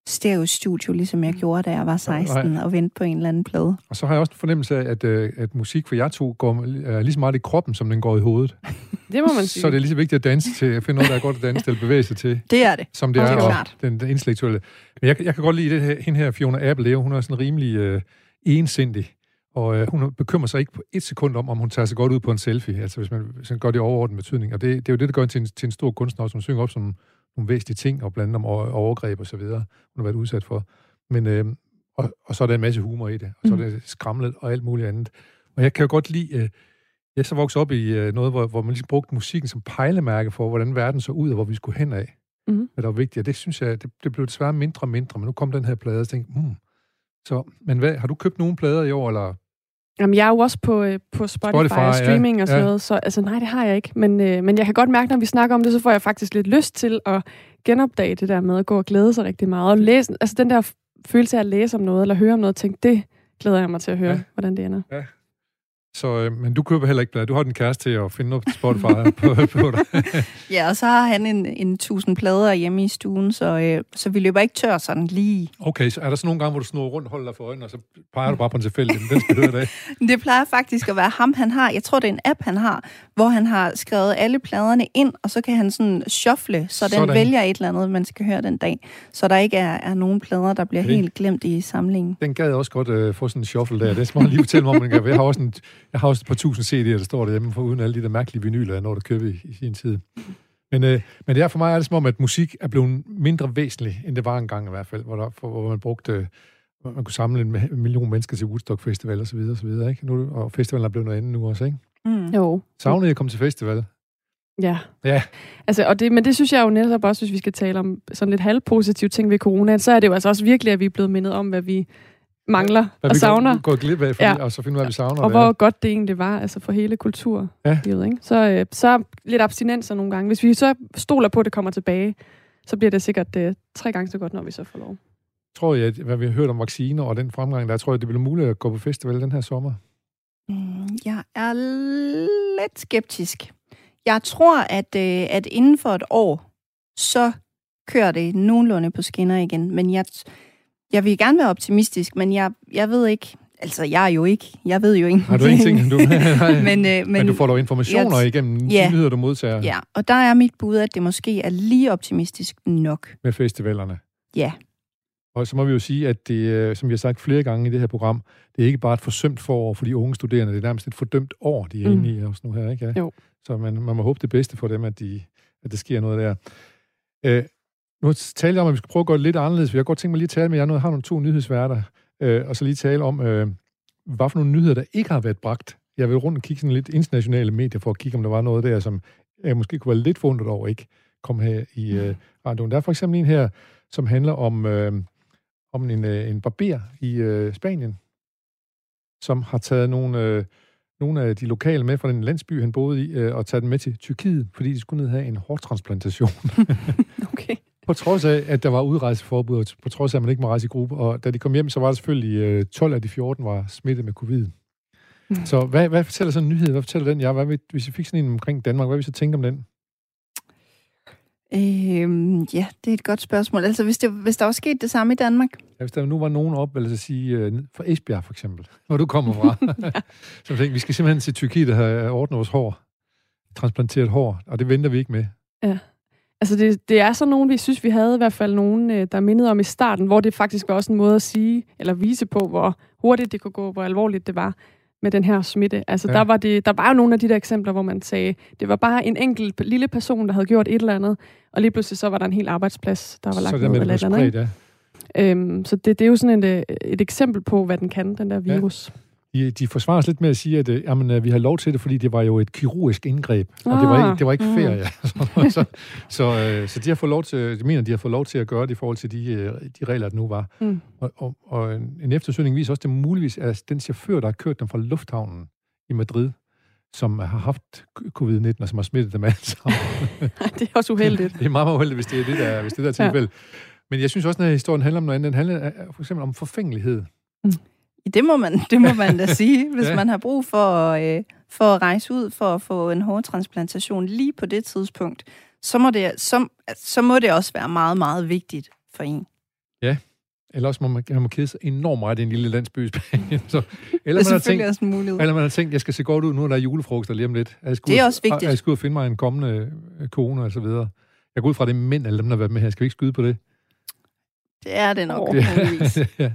stereo-studio, ligesom jeg gjorde, da jeg var 16, og vente på en eller anden plade. Og så har jeg også en fornemmelse af, at, øh, at musik for jer to går øh, lige så meget i kroppen, som den går i hovedet. Det må man sige. Så er det lige så vigtigt at danse til, at finde noget, der er godt at danse til, eller bevæge sig til, Det er det. som det Og er, det er og klart. den, den intellektuelle. Men jeg, jeg kan godt lide det her, hende her, Fiona Apple, hun er sådan rimelig øh, ensindig. Og øh, hun bekymrer sig ikke på et sekund om, om hun tager sig godt ud på en selfie, altså hvis man, hvis man gør det i overordnet betydning. Og det, det er jo det, der gør hende til en, til en stor kunstner, som synger op som nogle væsentlige ting, og blandt andet om over- overgreb og så videre, hun har været udsat for. Men, øh, og, og så er der en masse humor i det, og så er det skramlet og alt muligt andet. Og jeg kan jo godt lide, øh, jeg så vokset op i øh, noget, hvor, hvor man ligesom brugte musikken som pejlemærke for, hvordan verden så ud, og hvor vi skulle hen af. Mhm. Hvad der var vigtigt. Og det synes jeg, det, det blev desværre mindre og mindre, men nu kom den her plade, og jeg tænkte, hmm. Så, men hvad, har du købt nogle plader i år, eller? Jamen, jeg er jo også på, øh, på Spotify, Spotify, og streaming ja, og sådan ja. noget, så altså, nej, det har jeg ikke. Men, øh, men jeg kan godt mærke, når vi snakker om det, så får jeg faktisk lidt lyst til at genopdage det der med at gå og glæde sig rigtig meget. Og læse, altså den der følelse af at læse om noget, eller høre om noget, og tænke, det glæder jeg mig til at høre, Ja. ja. hvordan det ender. Så, øh, men du køber heller ikke plader. Du har din kæreste til at finde noget Spotify på, på dig. Ja, og så har han en, en tusind plader hjemme i stuen, så, øh, så vi løber ikke tør sådan lige. Okay, så er der så nogle gange, hvor du snurrer rundt holder dig for øjnene, og så peger du bare på en tilfældig, den skal høre dag. Det plejer faktisk at være ham, han har. Jeg tror, det er en app, han har, hvor han har skrevet alle pladerne ind, og så kan han sådan shuffle, så den Sådan. vælger et eller andet, man skal høre den dag. Så der ikke er, er nogen plader, der bliver Okay. helt glemt i samlingen. Den gad jeg også godt øh, få sådan en shuffle der. Det skal man lige fortælle mig, om man kan. Jeg har også, en, jeg har også et par tusind CD'er, der står derhjemme, for uden alle de der mærkelige vinyler, jeg når der købe i, i sin tid. Men, øh, men det er for mig er det som om, at musik er blevet mindre væsentlig, end det var engang i hvert fald, hvor, der, for, hvor man brugte, hvor man kunne samle en million mennesker til Woodstock Festival og så videre, og så videre, ikke? Nu, og festivalen er blevet noget andet nu også, ikke? Mm. Jo. Savnede jeg at komme til festival? Ja. Ja. Altså, og det, men det synes jeg jo netop også, hvis vi skal tale om sådan lidt halvpositive ting ved corona, så er det jo altså også virkelig, at vi er blevet mindet om, hvad vi mangler Hvad og vi savner. Går, går glip af, fordi, Ja. ja. og så finde ud af, hvad vi savner. Og det hvor godt det egentlig var, altså for hele kulturlivet, Ja. ikke? Så, øh, så lidt abstinenser nogle gange. Hvis vi så stoler på, at det kommer tilbage, så bliver det sikkert øh, tre gange så godt, når vi så får lov. Tror jeg, at hvad vi har hørt om vacciner og den fremgang, der tror jeg, det bliver muligt at gå på festival den her sommer. Mm, Jeg er lidt skeptisk. Jeg tror, at, øh, at inden for et år, så kører det nogenlunde på skinner igen. Men jeg, jeg vil gerne være optimistisk, men jeg, jeg ved ikke... Altså, jeg er jo ikke... Jeg ved jo ingenting. Har du ingenting? Du, Nej. men, øh, men, Men du får dog informationer jeg- igennem Ja. de nyheder, du modtager Ja, og der er mit bud, at det måske er lige optimistisk nok. med festivalerne. Ja. Og så må vi jo sige, at det, øh, som vi har sagt flere gange i det her program, det er ikke bare et forsømt forår for de unge studerende, det er nærmest et fordømt år, de er Mm. inde i også nu her, ikke? Ja. Jo. Så man, man må håbe det bedste for dem, at, de, at der sker noget der. Øh, nu taler jeg om, at vi skal prøve at gøre det lidt anderledes, jeg har godt tænkt mig lige at tale med jer, nu har nogle to nyhedsværter, øh, og så lige tale om, øh, hvad for nogle nyheder, der ikke har været bragt. Jeg vil rundt og kigge sådan lidt internationale medier, for at kigge, om der var noget der, som jeg måske kunne være lidt forundret over, ikke kom her i øh, radioen. Der er for eksempel en her, som handler om, øh, om en, øh, en barber i øh, Spanien, som har taget nogle, øh, nogle af de lokale med fra den landsby, han boede i, øh, og taget dem med til Tyrkiet, fordi de skulle ned have en hårtransplantation. Okay. På trods af, at der var udrejseforbud, på trods af, at man ikke må rejse i gruppe. Og da de kom hjem, så var der selvfølgelig øh, 12 af de 14 var smittet med covid. Mm. Så hvad, hvad fortæller sådan en nyhed? Hvad fortæller den? Ja, hvad, hvis vi fik sådan en omkring Danmark, hvad vil vi så tænke om den? Øhm, ja, det er et godt spørgsmål. Altså, hvis, det, hvis der var sket det samme i Danmark, Ja, hvis der nu var nogen op, eller så sige, øh, fra Esbjerg for eksempel, hvor du kommer fra. så tænkte, vi skal simpelthen til Tyrkiet, der har ordnet vores hår. Transplanteret hår, og det venter vi ikke med. Altså, det, det er sådan nogen, vi synes, vi havde i hvert fald nogen, øh, der mindede om i starten, hvor det faktisk var også en måde at sige, eller vise på, hvor hurtigt det kunne gå, hvor alvorligt det var med den her smitte. Altså, Ja. der, var det, der var jo nogle af de der eksempler, hvor man sagde, det var bare en enkelt lille person, der havde gjort et eller andet, og lige pludselig så var der en hel arbejdsplads, der var lagt ned eller et eller andet. Øhm, så det, det er jo sådan et, øh, et eksempel på, hvad den kan, den der Ja. De, de forsvarer os lidt med at sige, at øh, jamen, øh, vi har lov til det, fordi det var jo et kirurgisk indgreb, og det var Ah, ikke, det var ikke mm. ferie. så, så, så, øh, så de har fået lov til, de mener, de har fået lov til at gøre det i forhold til de, øh, de regler, der nu var. Mm. Og, og, og en, eftersøgning viser også, at det muligvis er den chauffør, der har kørt dem fra lufthavnen i Madrid, som har haft covid-19, og som har smittet dem alle sammen. det er også uheldigt. det er meget, meget uheldigt, hvis det er det, der, hvis det der er Ja. tilfælde. Men jeg synes også, at historien handler om noget andet. Den handler øh, for eksempel om forfængelighed. Det må man, det må man da sige, hvis Ja. ja. man har brug for, øh, for at rejse ud for at få en hårtransplantation lige på det tidspunkt, så må det, så, så må det også være meget, meget vigtigt for en. Eller også må man, man må kede sig enormt meget i en lille landsby i Spanien. Så, eller, Det er man har tænkt, også en mulighed. eller man har tænkt, jeg skal se godt ud, nu er der julefrokoster lige om lidt. Jeg skal Det er ud- også vigtigt. Jeg skal ud og finde mig en kommende øh, kone og så videre. Jeg går ud fra, det mænd, alle dem, der har været med her. Skal vi ikke skyde på det? Det er det nok. Åh. muligvis. ja.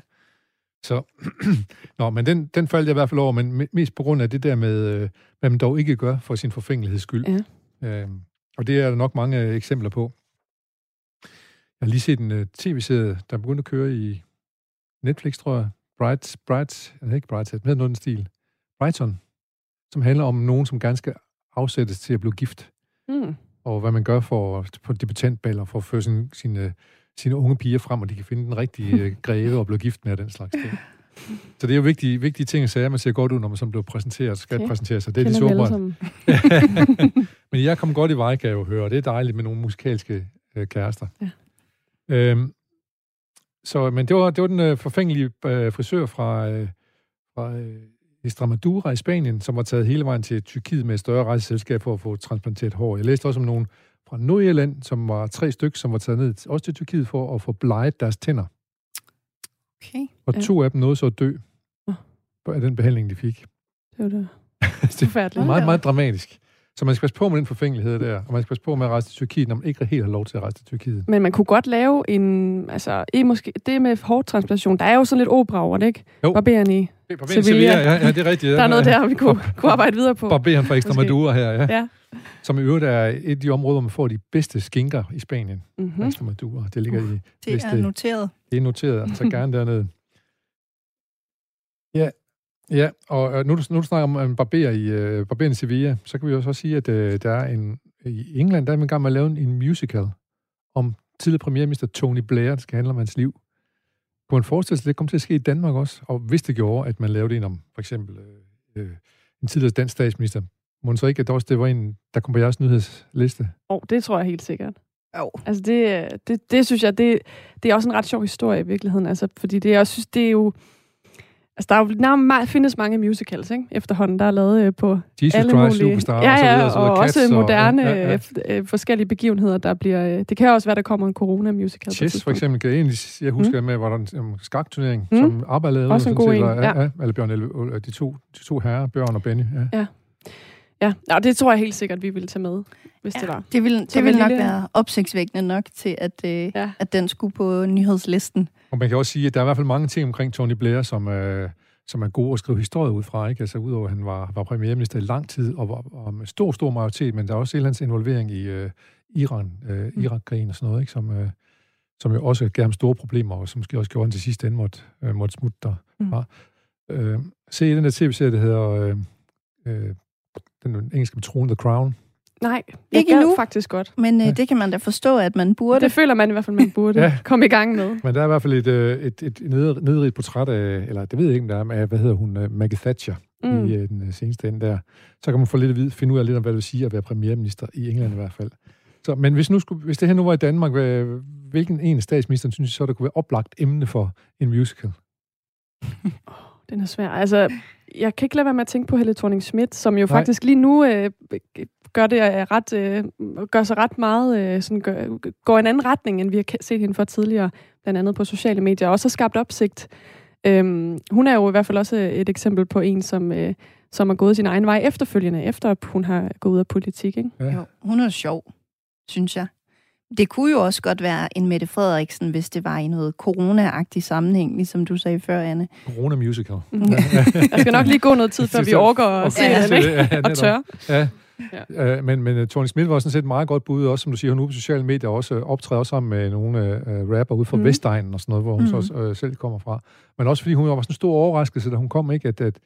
Så, Nå, men den, den faldt jeg i hvert fald over, men me- mest på grund af det der med, øh, hvad man dog ikke gør for sin forfængeligheds skyld. Ja. Øhm, og det er der nok mange øh, eksempler på. Jeg har lige set en uh, tv-serie, der er begyndt at køre i Netflix, tror jeg. Bright, Bright, eller ikke Bright, men noget den stil. Brighton, som handler om nogen, som skal afsættes til at blive gift Mm. og hvad man gør for på debutantballer for at føre sin, sine, sine unge piger frem, og de kan finde den rigtige øh, greve og blive gift med og den slags ting. Så det er jo vigtige, vigtige ting at sige, man ser godt ud, når man som bliver præsenteret, skal Okay. præsentere sig. Det er det Kender sårbart. sammen. Men jeg kom godt i vej, kan jeg jo høre, og det er dejligt med nogle musikalske øh, kærester. Ja. Øhm, så, men det var, det var den øh, forfængelige øh, frisør fra, øh, fra øh, Estremadura i Spanien, som var taget hele vejen til Tyrkiet med et større rejseselskab for at få transplanteret hår. Jeg læste også om nogen fra Nordjylland, som var tre stykker, som var taget ned også til Tyrkiet for at få bleget deres tænder. Okay. Og Ja. to af dem nåede så at dø af den behandling, de fik. Det var da det forfærdeligt. er meget, meget dramatisk. Så man skal passe på med den forfængelighed der, og man skal passe på med at rejse til Tyrkiet, når man ikke helt har lov til at rejse til Tyrkiet. Men man kunne godt lave en, altså, i måske, det med hårdtransplantation, der er jo sådan lidt opera over det, ikke? Jo. Barberen i. Sevilla. Sevilla. Ja, ja, det er rigtigt. Ja. Der er noget der, vi kunne, kunne arbejde videre på. Barberen fra Extremadura her, ja. Ja. Som i øvrigt er et af de områder, hvor man får de bedste skinker i Spanien. Mm. Mm-hmm. Extremadura. Det ligger i Det er noteret. Det er noteret, så gerne dernede. Ja, ja og øh, nu, nu du snakker om en barber i, uh, barberen i Sevilla, så kan vi også sige, at uh, der er en, i England, der er man i gang med at lave en, en musical om tidligere premierminister Tony Blair, der skal handle om hans liv. Kunne man forestille sig, at det kommer til at ske i Danmark også? Og hvis det gjorde, at man lavede en om, for eksempel, øh, øh, en tidligere dansk statsminister, må så ikke, at det også det var en, der kom på jeres nyhedsliste? Oh, det tror jeg helt sikkert. Jo. Altså det, det, det synes jeg, det, det er også en ret sjov historie i virkeligheden. Altså, fordi det, jeg synes, det er jo... Altså, der er jo nærmest, findes mange musicals, ikke? Efterhånden, der er lavet øh, på Jesus alle Christ mulige... Superstar ja, og så ja, og, så videre. og Cats også moderne ja, ja. øh, forskellige begivenheder, der bliver... Øh, det kan også være, der kommer en corona-musical. Chess for eksempel, kan jeg egentlig jeg husker mm. med, hvor der var en um, skakturnering, Mm. mm. som ABBA lavede. Også en god set, en, var- ja. ja. Eller Bjørn, de to, de to herrer, Bjørn og Benny. Ja. Ja, og det tror jeg helt sikkert, vi ville tage med, hvis ja. det var. Det vil, Som det vil nok lille- være opsigtsvækkende nok til, at, øh, Ja. ja. at den skulle på nyhedslisten. Og man kan også sige, at der er i hvert fald mange ting omkring Tony Blair, som, øh, som er gode at skrive historie ud fra. Ikke? Altså udover, at han var, var premierminister i lang tid, og, var, og med stor, stor majoritet, men der er også andet involvering i øh, Iran, øh, Irak-krigen og sådan noget, ikke? Som, øh, som jo også gav ham store problemer, og som måske også gjorde, at han til sidst ende måtte, øh, måtte smutte der. Mm. Mm. Øh, se den der tv-serie, der hedder øh, øh, den engelske med tronen, The Crown. Nej, jeg Ikke endnu. faktisk godt. Men øh, Ja. det kan man da forstå, at man burde. Det føler man i hvert fald, man burde ja. Komme i gang med. Men der er i hvert fald et, øh, et, et ned- nedrigt portræt af, eller det ved jeg ikke, om der er, af, hvad hedder hun, øh, Maggie Thatcher, Mm. mm. i øh, den øh, seneste ende der. Så kan man få lidt at vide, finde ud af lidt om, hvad det vil sige at være premierminister i England i hvert fald. Så, men hvis, nu skulle, hvis det her nu var i Danmark, hvad, hvilken en af statsministeren synes I så, der kunne være oplagt emne for en musical? Den er svær. Altså, jeg kan ikke lade være med at tænke på Helle thorning Schmidt, som jo Nej. faktisk lige nu øh, gør det øh, ret, øh, gør sig ret meget, øh, sådan gør, går i en anden retning, end vi har set hende for tidligere, blandt andet på sociale medier, og også har skabt opsigt. Øhm, hun er jo i hvert fald også et eksempel på en, som, øh, som har gået sin egen vej efterfølgende, efter hun har gået ud af politik. Ikke? Ja. Jo, hun er sjov, synes jeg. Det kunne jo også godt være en Mette Frederiksen, hvis det var i noget corona-agtig sammenhæng, ligesom du sagde før, Anne. Corona musical. Der skal nok lige gå noget tid, før vi overgår at se Ja. hende, ikke? Ja, og tør. Ja. Ja. Uh, men, men uh, Tony Smith var sådan set et meget godt bud, også som du siger, hun er ude på sociale medier, og også uh, optræder også sammen med nogle uh, rapper ude fra mm. Vestegnen og sådan noget, hvor hun mm. så også, uh, selv kommer fra. Men også fordi hun var sådan en stor overraskelse, da hun kom, ikke, at, at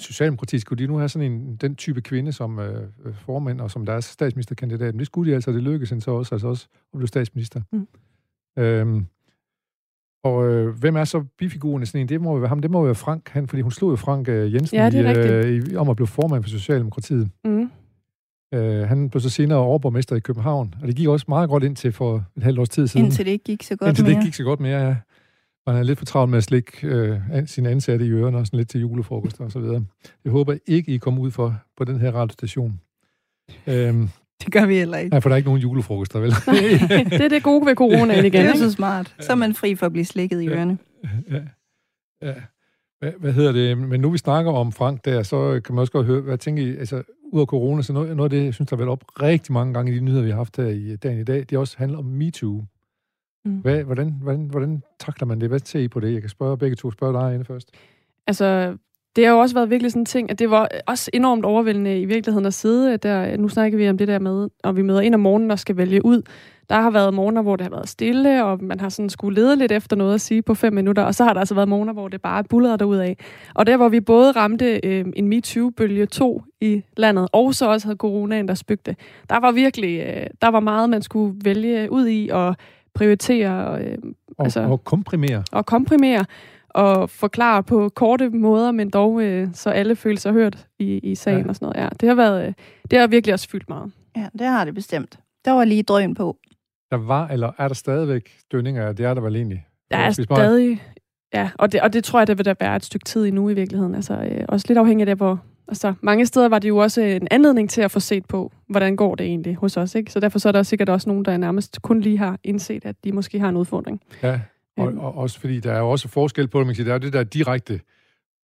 Socialdemokratiet skulle de nu have sådan en, den type kvinde som uh, formand og som deres statsministerkandidat. Men det skulle de altså, det lykkedes hende så også, altså også at blive statsminister. Mm. Øhm, og øh, hvem er så bifiguren i sådan en? Det må jo være ham, det må være Frank, han, fordi hun slog jo Frank øh, Jensen Ja, det i, øh, i, om at blive formand for Socialdemokratiet. Mm. Øh, han blev så senere overborgmester i København, og det gik også meget godt ind til for et halvt års tid siden. Indtil det ikke gik så godt indtil det mere. ikke gik så godt mere, ja. Og han er lidt for travlt med at slikke øh, an- sine ansatte i ørerne, og sådan lidt til julefrokost og så videre. Jeg håber ikke, I kommer ud for på den her radiostation. Øhm, Det gør vi heller ikke. nej, for der er ikke nogen julefrokoster, vel? det er det gode ved coronaen igen. Det er så smart. Så er man fri for at blive slikket i Ja. ørerne. ja. ja. Hvad, hvad hedder det? Men nu vi snakker om Frank der, så kan man også godt høre, hvad tænker I, altså ud af corona, så noget, noget af det, jeg synes, der har været op rigtig mange gange i de nyheder, vi har haft her i dagen i dag, det også handler om MeToo. Mm. Hvad, hvordan, hvordan, hvordan takler man det? Hvad ser I på det? Jeg kan spørge begge to. Spørge dig, Anne, først. Altså, det har jo også været virkelig sådan en ting, at det var også enormt overvældende i virkeligheden at sidde der. Nu snakker vi om det der med, når vi møder ind om morgenen og skal vælge ud. Der har været morgener, hvor det har været stille, og man har sådan skulle lede lidt efter noget at sige på fem minutter, og så har der altså været morgener, hvor det bare bullerede derud af. Og der, hvor vi både ramte øh, en MeToo-bølge 2 i landet, og så også havde coronaen, der spøgte, der var virkelig, øh, der var meget, man skulle vælge ud i og prioritere og, øh, Og, Altså- og komprimere. og komprimere og forklare på korte måder, men dog øh, så alle føler sig hørt i, i sagen Ja. og sådan noget. Ja, det har været, øh, det har virkelig også fyldt meget. Ja, det har det bestemt. Der var lige drøn på. Der var, eller er der stadigvæk dønninger? Det er der vel egentlig. Der er stadig... Ja, og det, og det tror jeg, det vil der være et stykke tid endnu i virkeligheden. Altså, øh, også lidt afhængigt af, hvor... Altså, mange steder var det jo også en anledning til at få set på, hvordan går det egentlig hos os, ikke? Så derfor så er der sikkert også nogen, der nærmest kun lige har indset, at de måske har en udfordring. Ja, og, Øhm. og også fordi der er jo også forskel på det, man kan sige, der er det der direkte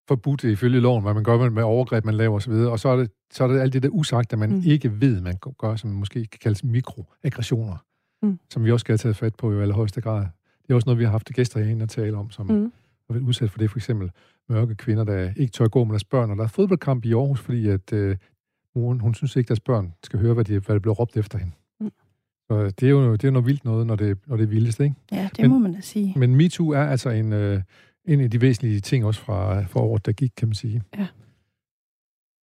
forbudt ifølge loven, hvad man gør med, overgreb, man laver osv., og så er det, så er det alt det der usagt, at man Mm. ikke ved, man gør, som måske kan kaldes mikroaggressioner, Mm. som vi også skal have taget fat på i allerhøjeste grad. Det er også noget, vi har haft gæster herinde at tale om, som mm. Mm. har været udsat for det, for eksempel mørke kvinder, der ikke tør gå med deres børn, og der er fodboldkamp i Aarhus, fordi at øh, moren, hun synes ikke, at deres børn skal høre, hvad, de, hvad der bliver råbt efter hende. Mm. Så det er jo det er noget vildt noget, når det, når det er vildest, ikke? Ja, det Men- må man da sige. Men MeToo er altså en, øh, en af de væsentlige ting også fra, fra året, der gik, kan man sige. Ja.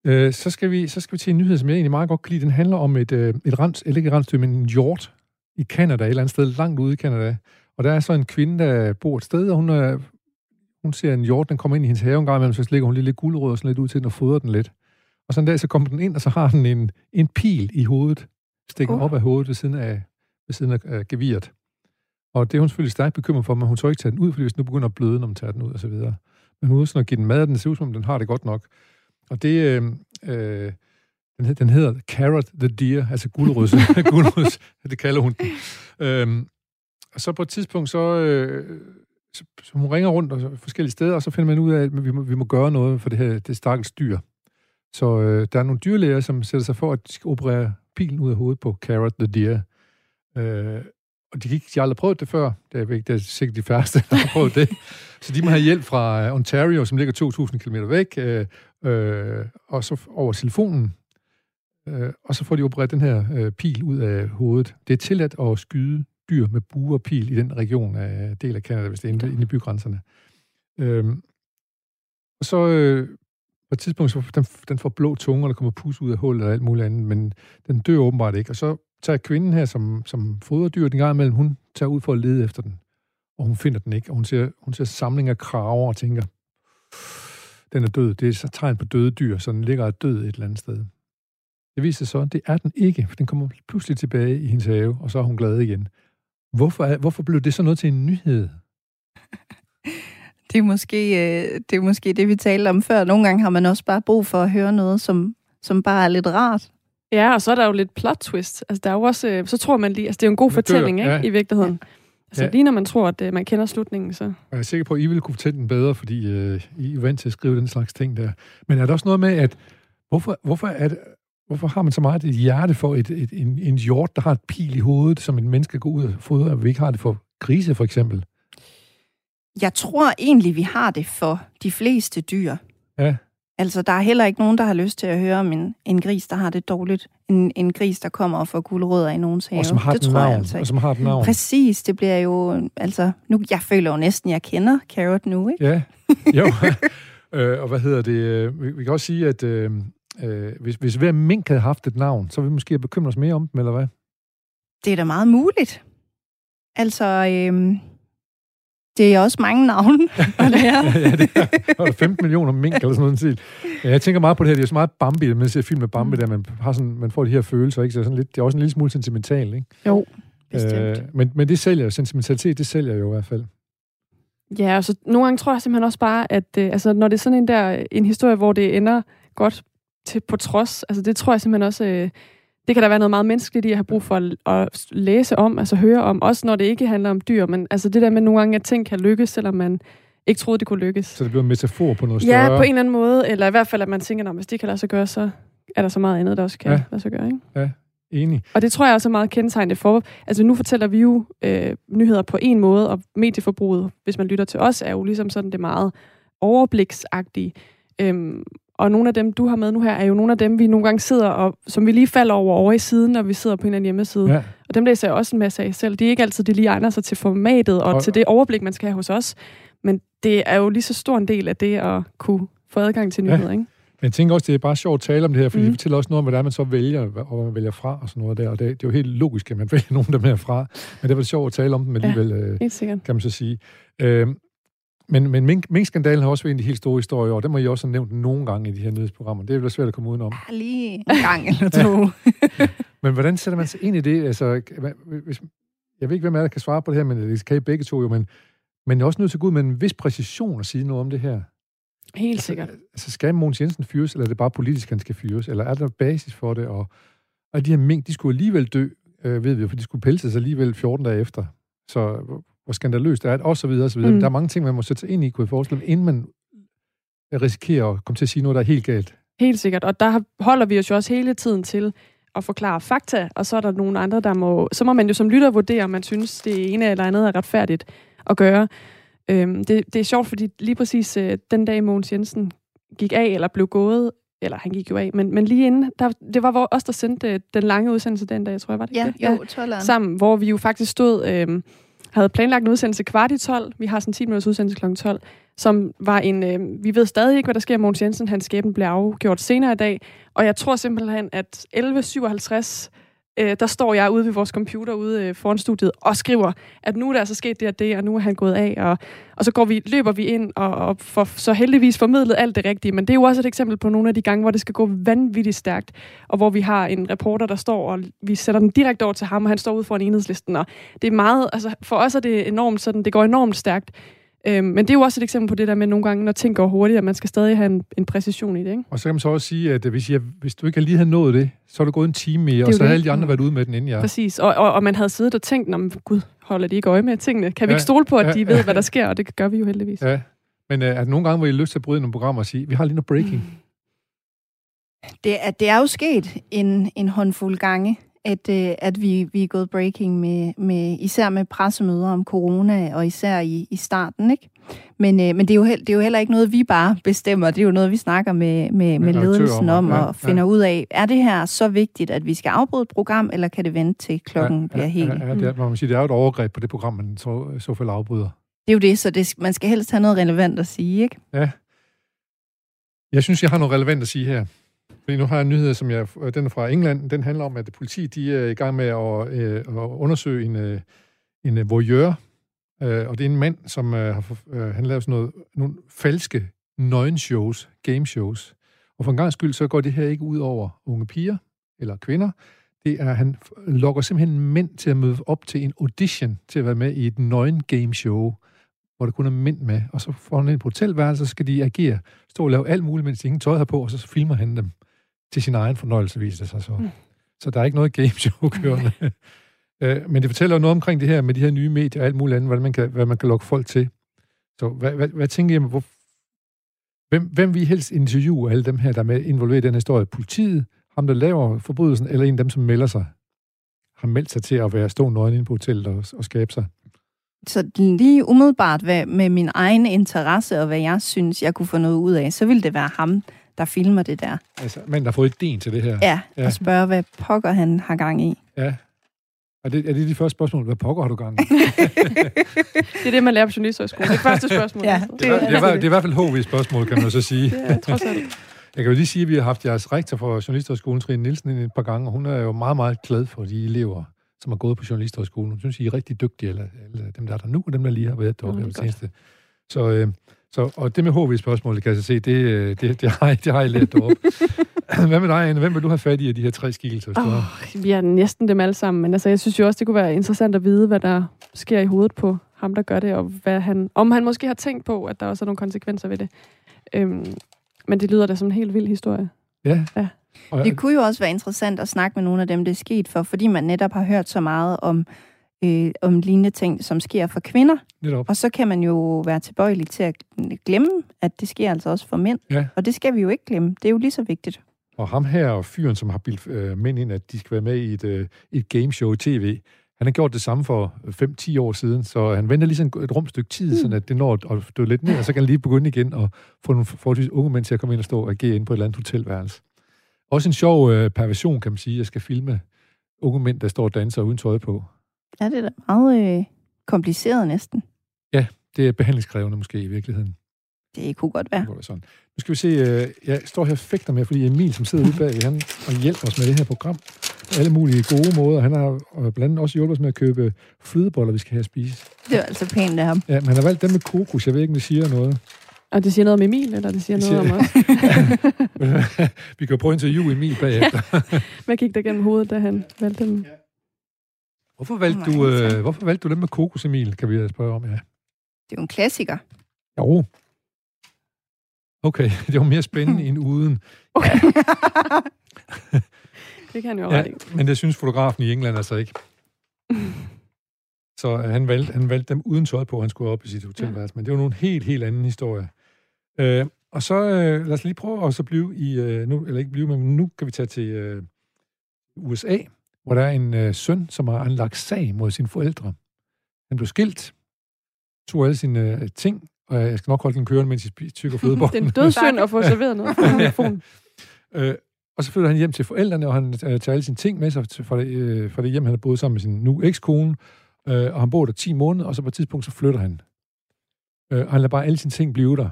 Øh, så, skal vi, så skal vi til en nyhed, som jeg egentlig meget godt kan lide. Den handler om et, øh, et rens, eller ikke rensdyr, men en hjort i Kanada, et eller andet sted langt ude i Kanada. Og der er så en kvinde, der bor et sted, og hun, er, hun ser en hjort, den kommer ind i hendes have en gang imellem, så lægger hun lige lidt guldrød og sådan lidt ud til den og fodrer den lidt. Og så en dag, så kommer den ind, og så har den en, en pil i hovedet, stikker Uh. op af hovedet ved siden af, ved siden af øh, geviret. Og det er hun selvfølgelig stærkt bekymret for, men hun tør ikke tage den ud, fordi hvis den nu begynder at bløde, når man tager den ud og så videre. Men hun er sådan at give den mad, og den ser ud som om, den har det godt nok. Og det, øh, øh, den, hed- den hedder Carrot the Deer, altså guldrøds, guldrøds det kalder hun den. Øhm, og så på et tidspunkt, så, øh, så, så hun ringer rundt og forskellige steder, og så finder man ud af, at vi må, vi må gøre noget for det her det stakkels dyr. Så øh, der er nogle dyrlæger, som sætter sig for, at de skal operere pilen ud af hovedet på Carrot the Deer. Øh, og de, gik, de har aldrig prøvet det før. Det er, ikke, det er sikkert de færreste, der har prøvet det. Så de må have hjælp fra øh, Ontario, som ligger 2.000 km væk, øh, øh, og så over telefonen. Øh, og så får de opereret den her øh, pil ud af hovedet. Det er tilladt at skyde dyr med bue og pil i den region af del af Canada, hvis det er inde, inde i bygrænserne. Øhm, og så øh, på et tidspunkt, så den, den får blå tunge, og der kommer pus ud af hullet og alt muligt andet, men den dør åbenbart ikke. Og så tager kvinden her, som, som fodrer dyr den gang imellem, hun tager ud for at lede efter den. Og hun finder den ikke, og hun ser, hun ser samling af kraver og tænker, den er død. Det er så tegn på døde dyr, så den ligger er død et eller andet sted. Det viser sig så, at det er den ikke, for den kommer pludselig tilbage i hendes have, og så er hun glad igen. Hvorfor, hvorfor blev det så noget til en nyhed? Det er, måske, øh, det er måske det, vi talte om før. Nogle gange har man også bare brug for at høre noget, som, som bare er lidt rart. Ja, og så er der jo lidt plot twist. Altså, der er jo også, øh, så tror man lige, altså det er jo en god fortælling, ikke, ja. i virkeligheden. Altså Ja. lige når man tror, at øh, man kender slutningen, så... Jeg er sikker på, at I vil kunne fortælle den bedre, fordi øh, I er vant til at skrive den slags ting der. Men er der også noget med, at hvorfor, hvorfor, er det, hvorfor har man så meget et hjerte for et, et, en, en hjort, der har et pil i hovedet, som en menneske går ud og fodrer, og vi ikke har det for grise, for eksempel? Jeg tror egentlig, vi har det for de fleste dyr. Ja. Altså, der er heller ikke nogen, der har lyst til at høre om en, en gris, der har det dårligt. En, en gris, der kommer og får guldrødder i nogens have. Og som har det et tror jeg navn. altså Og ikke. som har et navn. Præcis, det bliver jo... Altså, nu, jeg føler jo næsten, jeg kender Carrot nu, ikke? Ja, jo. øh, og hvad hedder det? øh, Vi, vi kan også sige, at øh, øh, hvis, hvis hver mink havde haft et navn, så ville vi måske have bekymret os mere om dem, eller hvad? Det er da meget muligt. Altså, øhm, det er også mange navne at lære. ja, det er, der er 15 millioner mink eller sådan noget. Ja, jeg tænker meget på det her. Det er jo så meget Bambi, man ser film med Bambi, Mm. der man, har sådan, man får de her følelser. Ikke? Så sådan lidt, det er også en lille smule sentimental. Ikke? Jo, bestemt. men, men det sælger Sentimentalitet, det sælger jo i hvert fald. Ja, og så nogle gange tror jeg simpelthen også bare, at øh, altså, når det er sådan en der en historie, hvor det ender godt til, på trods, altså det tror jeg simpelthen også, øh, det kan der være noget meget menneskeligt i at have brug for at, at læse om, altså høre om, også når det ikke handler om dyr, men altså det der med nogle gange, at ting kan lykkes, selvom man ikke troede, det kunne lykkes. Så det bliver en metafor på noget større. Ja, på en eller anden måde, eller i hvert fald, at man tænker, hvis det kan lade sig gøre, så er der så meget andet, der også kan Ja. ja. lade sig gøre. Ikke? Enig. Og det tror jeg også er meget kendetegnende for. Altså nu fortæller vi jo øh, nyheder på en måde, og medieforbruget, hvis man lytter til os, er jo ligesom sådan det meget overbliksagtige. Øhm, og nogle af dem, du har med nu her, er jo nogle af dem, vi nogle gange sidder og, som vi lige falder over over i siden, når vi sidder på en eller anden hjemmeside. Ja. Og dem læser jeg også en masse af selv. Det er ikke altid, det lige egner sig til formatet og, Og- til det overblik, man skal have hos os. Men det er jo lige så stor en del af det at kunne få adgang til Ja. nyheder, ikke? Men jeg tænker også, det er bare sjovt at tale om det her, fordi mm. Det fortæller også noget om, hvordan man så vælger, og hvad man vælger fra og sådan noget der. Og det, det er jo helt logisk, at man vælger nogle af dem her fra. Men det var sjovt at tale om dem alligevel, ja. øh, kan man så sige. Øh, men men mink, minkskandalen har også været en af de helt store historier, og det må I også have nævnt nogle gange i de her nyhedsprogrammer. Det er vel svært at komme udenom. Ja, lige en gang eller to. Men hvordan sætter man sig ind i det? Altså, hvis, jeg ved ikke, hvem jer, der kan svare på det her, men det kan I begge to jo, men, men jeg er også nødt til at gå ud med en vis præcision og sige noget om det her. Helt sikkert. Altså, skal Mogens Jensen fyres, eller er det bare politisk, han skal fyres? Eller er der basis for det? Og, og de her mink, de skulle alligevel dø, øh, ved vi jo, for de skulle pelses alligevel 14 dage efter. Så hvor- skandaløst er det, og så videre, og så videre. Mm. Mm. Der er mange ting, man må sætte sig ind i, kunne jeg forestille mig, inden man risikerer at komme til at sige noget, der er helt galt. Helt sikkert. Og der holder vi os jo også hele tiden til at forklare fakta, og så er der nogle andre, der må... Så må man jo som lytter vurdere, om man synes, det ene eller andet er retfærdigt at gøre. Øhm, det, det er sjovt, fordi lige præcis øh, den dag, Mogens Jensen gik af, eller blev gået, eller han gik jo af, men, men lige inden, der, det var hvor- os, der sendte øh, den lange udsendelse den dag, tror jeg, var det ikke Ja, det? jo, 12'eren. sammen, hvor vi jo faktisk stod, øh, havde planlagt en udsendelse kvart i 12. Vi har sådan en 10 minutters udsendelse kl. 12, som var en, øh, vi ved stadig ikke, hvad der sker med Mogens Jensen. Hans skæbne bliver afgjort senere i dag. Og jeg tror simpelthen, at 11.57, øh, der står jeg ude ved vores computer ude øh, foran studiet og skriver, at nu er der altså sket det og det, og nu er han gået af. Og, og så går vi, løber vi ind og, og får så heldigvis formidlet alt det rigtige. Men det er jo også et eksempel på nogle af de gange, hvor det skal gå vanvittigt stærkt, og hvor vi har en reporter, der står, og vi sætter den direkte over til ham, og han står ude foran enhedslisten. Og det er meget, altså for os er det enormt sådan, det går enormt stærkt. Øhm, men det er jo også et eksempel på det der med nogle gange, når ting går hurtigt, at man skal stadig have en, en præcision i det, ikke? Og så kan man så også sige, at hvis, jeg, hvis du ikke lige havde nået det, så er du gået en time mere, og så havde det. alle de andre været ude med den inden jeg. Præcis. Og, og, og man havde siddet og tænkt, men gud, holder de ikke øje med tingene? Kan vi Ja, ikke stole på, at de ja, ved, ja. hvad der sker? Og det gør vi jo heldigvis. Ja. Men uh, er der nogle gange, hvor I har lyst til at bryde nogle programmer og sige, vi har lige noget breaking? Det er, det er jo sket en, en håndfuld gange, at, øh, at vi, vi er gået breaking med, med, især med pressemøder om corona, og især i, i starten, ikke? Men, øh, men det, er jo det er jo heller ikke noget, vi bare bestemmer. Det er jo noget, vi snakker med, med, med ledelsen om, om, ja, og finder ud af, er det her så vigtigt, at vi skal afbryde et program, eller kan det vente til klokken ja, bliver helt? Ja, ja, det, er, må man sige, det er jo et overgreb på det program, man så, så fald afbryder. Det er jo det, så det, man skal helst have noget relevant at sige, ikke? Ja. Jeg synes, jeg har noget relevant at sige her. Fordi nu har jeg en nyhed, som jeg, øh, den er fra England. Den handler om, at politiet de er i gang med at, øh, at undersøge en, øh, en øh, voyeur. Øh, og det er en mand, som øh, har, øh, han laver sådan noget, nogle falske nøgenshows, gameshows. Og for en gang skyld, så går det her ikke ud over unge piger eller kvinder. Det er, han lokker simpelthen mænd til at møde op til en audition til at være med i et nøgen gameshow, hvor der kun er mænd med. Og så får han ind på hotelværelse, så skal de agere, stå og lave alt muligt, mens de ingen tøj har på, og så filmer han dem til sin egen fornøjelse, viser det sig så. Mm. Så der er ikke noget gameshow kørende. Øh, Men det fortæller jo noget omkring det her med de her nye medier og alt muligt andet, hvad man kan, hvad man kan lokke folk til. Så hvad, hvad, hvad tænker I, hvor, hvem, hvem vil I helst interviewe af alle dem her, der er med involveret i den historie? Politiet, ham der laver forbrydelsen, eller en af dem, som melder sig? Har meldt sig til at være stå nøgen inde på hotellet og, og skabe sig? Så lige umiddelbart hvad, med min egen interesse og hvad jeg synes, jeg kunne få noget ud af, så ville det være ham, der filmer det der. Altså, manden, der har fået idéen til det her. Ja, Ja. ja. og spørge, hvad pokker han har gang i. ja. Er det, er det de første spørgsmål? Hvad pokker har du gang i? Det er det, man lærer på journalisthøjskolen. Det første spørgsmål. Ja, altså. Det er, det, er, det er i hvert fald HV-spørgsmål, kan man så sige. Det er trods alt. Jeg kan jo lige sige, at vi har haft jeres rektor for Journalisthøjskolen, Trine Nielsen, et par gange, og hun er jo meget, meget glad for de elever, som har gået på Journalisthøjskolen. Hun synes, I er rigtig dygtige, eller, eller dem, der er der nu, og dem, der lige har været deroppe Nå, mm, det det seneste. Så, øh, så, og det med HV-spørgsmålet, kan jeg så se, det, øh, det, det, har, det har I lært deroppe. Hvad med dig, Anne? Hvem vil du have fat i af de her tre skikkelser? du har? Oh, vi er næsten dem alle sammen, men altså, jeg synes jo også, det kunne være interessant at vide, hvad der sker i hovedet på ham, der gør det, og hvad han, om han måske har tænkt på, at der også er nogle konsekvenser ved det. Øhm, men det lyder da som en helt vild historie. Ja. Ja. Det kunne jo også være interessant at snakke med nogle af dem, det er sket for, fordi man netop har hørt så meget om, øh, om lignende ting, som sker for kvinder. netop. Og så kan man jo være tilbøjelig til at glemme, at det sker altså også for mænd. Ja. Og det skal vi jo ikke glemme. Det er jo lige så vigtigt. Og ham her, og fyren, som har bildt øh, mænd ind, at de skal være med i et, øh, et gameshow i tv, han har gjort det samme for 5-10 år siden, så han venter lige sådan et rumstykke tid, mm. sådan at det når at at dø lidt ned, og så kan han lige begynde igen og få nogle forholdsvis unge mænd til at komme ind og stå og agere ind på et eller andet hotelværelse. Også en sjov øh, perversion, kan man sige. Jeg skal filme unge mænd, der står og danser uden tøj på. Ja, det er da meget øh, kompliceret næsten. Det er behandlingskrævende måske i virkeligheden. Det kunne godt være. Det må være sådan. Nu skal vi se, øh, jeg står her og fægter med, fordi Emil, som sidder ude bag, han og hjælper os med det her program på alle mulige gode måder. Han har blandt andet også hjulpet os med at købe flødeboller, vi skal have at spise. Det var altså pænt af ham. Ja, men han har valgt dem med kokos. Jeg ved ikke, om det siger noget. Og det siger noget om Emil, eller det siger Det noget siger- om os? vi kan prøve at interviewe Emil bagefter. Hvad gik der gennem hovedet, da han valgte dem? Hvorfor valgte, Oh du, øh, hvorfor valgte du dem med kokos, Emil? Kan vi spørge om, ja. Det er jo en klassiker. Jo. Okay, det var mere spændende end uden. Okay. det kan han jo Ja, ret i. men det synes fotografen i England altså ikke. Så øh, han valgte, han valgte dem uden tøj på, han skulle op i sit hotelværelse. Men det var nogle helt, helt anden historie. Øh, Og så øh, lad os lige prøve at så blive i, øh, nu, eller ikke blive, men nu kan vi tage til øh, USA, hvor der er en øh, søn, som har anlagt sag mod sine forældre. Han blev skilt, tog alle sine øh, ting, og jeg skal nok holde den kørende, mens spi- tykker Det er flødebollen. en dødssynd at få serveret noget fra telefonen. Øh, og så flytter han hjem til forældrene, og han øh, tager alle sine ting med sig fra, det, øh, fra det hjem, han har boet sammen med sin nu ekskone. Øh, og han bor der 10 måneder, og så på et tidspunkt, så flytter han. Øh, og han lader bare alle sine ting blive der.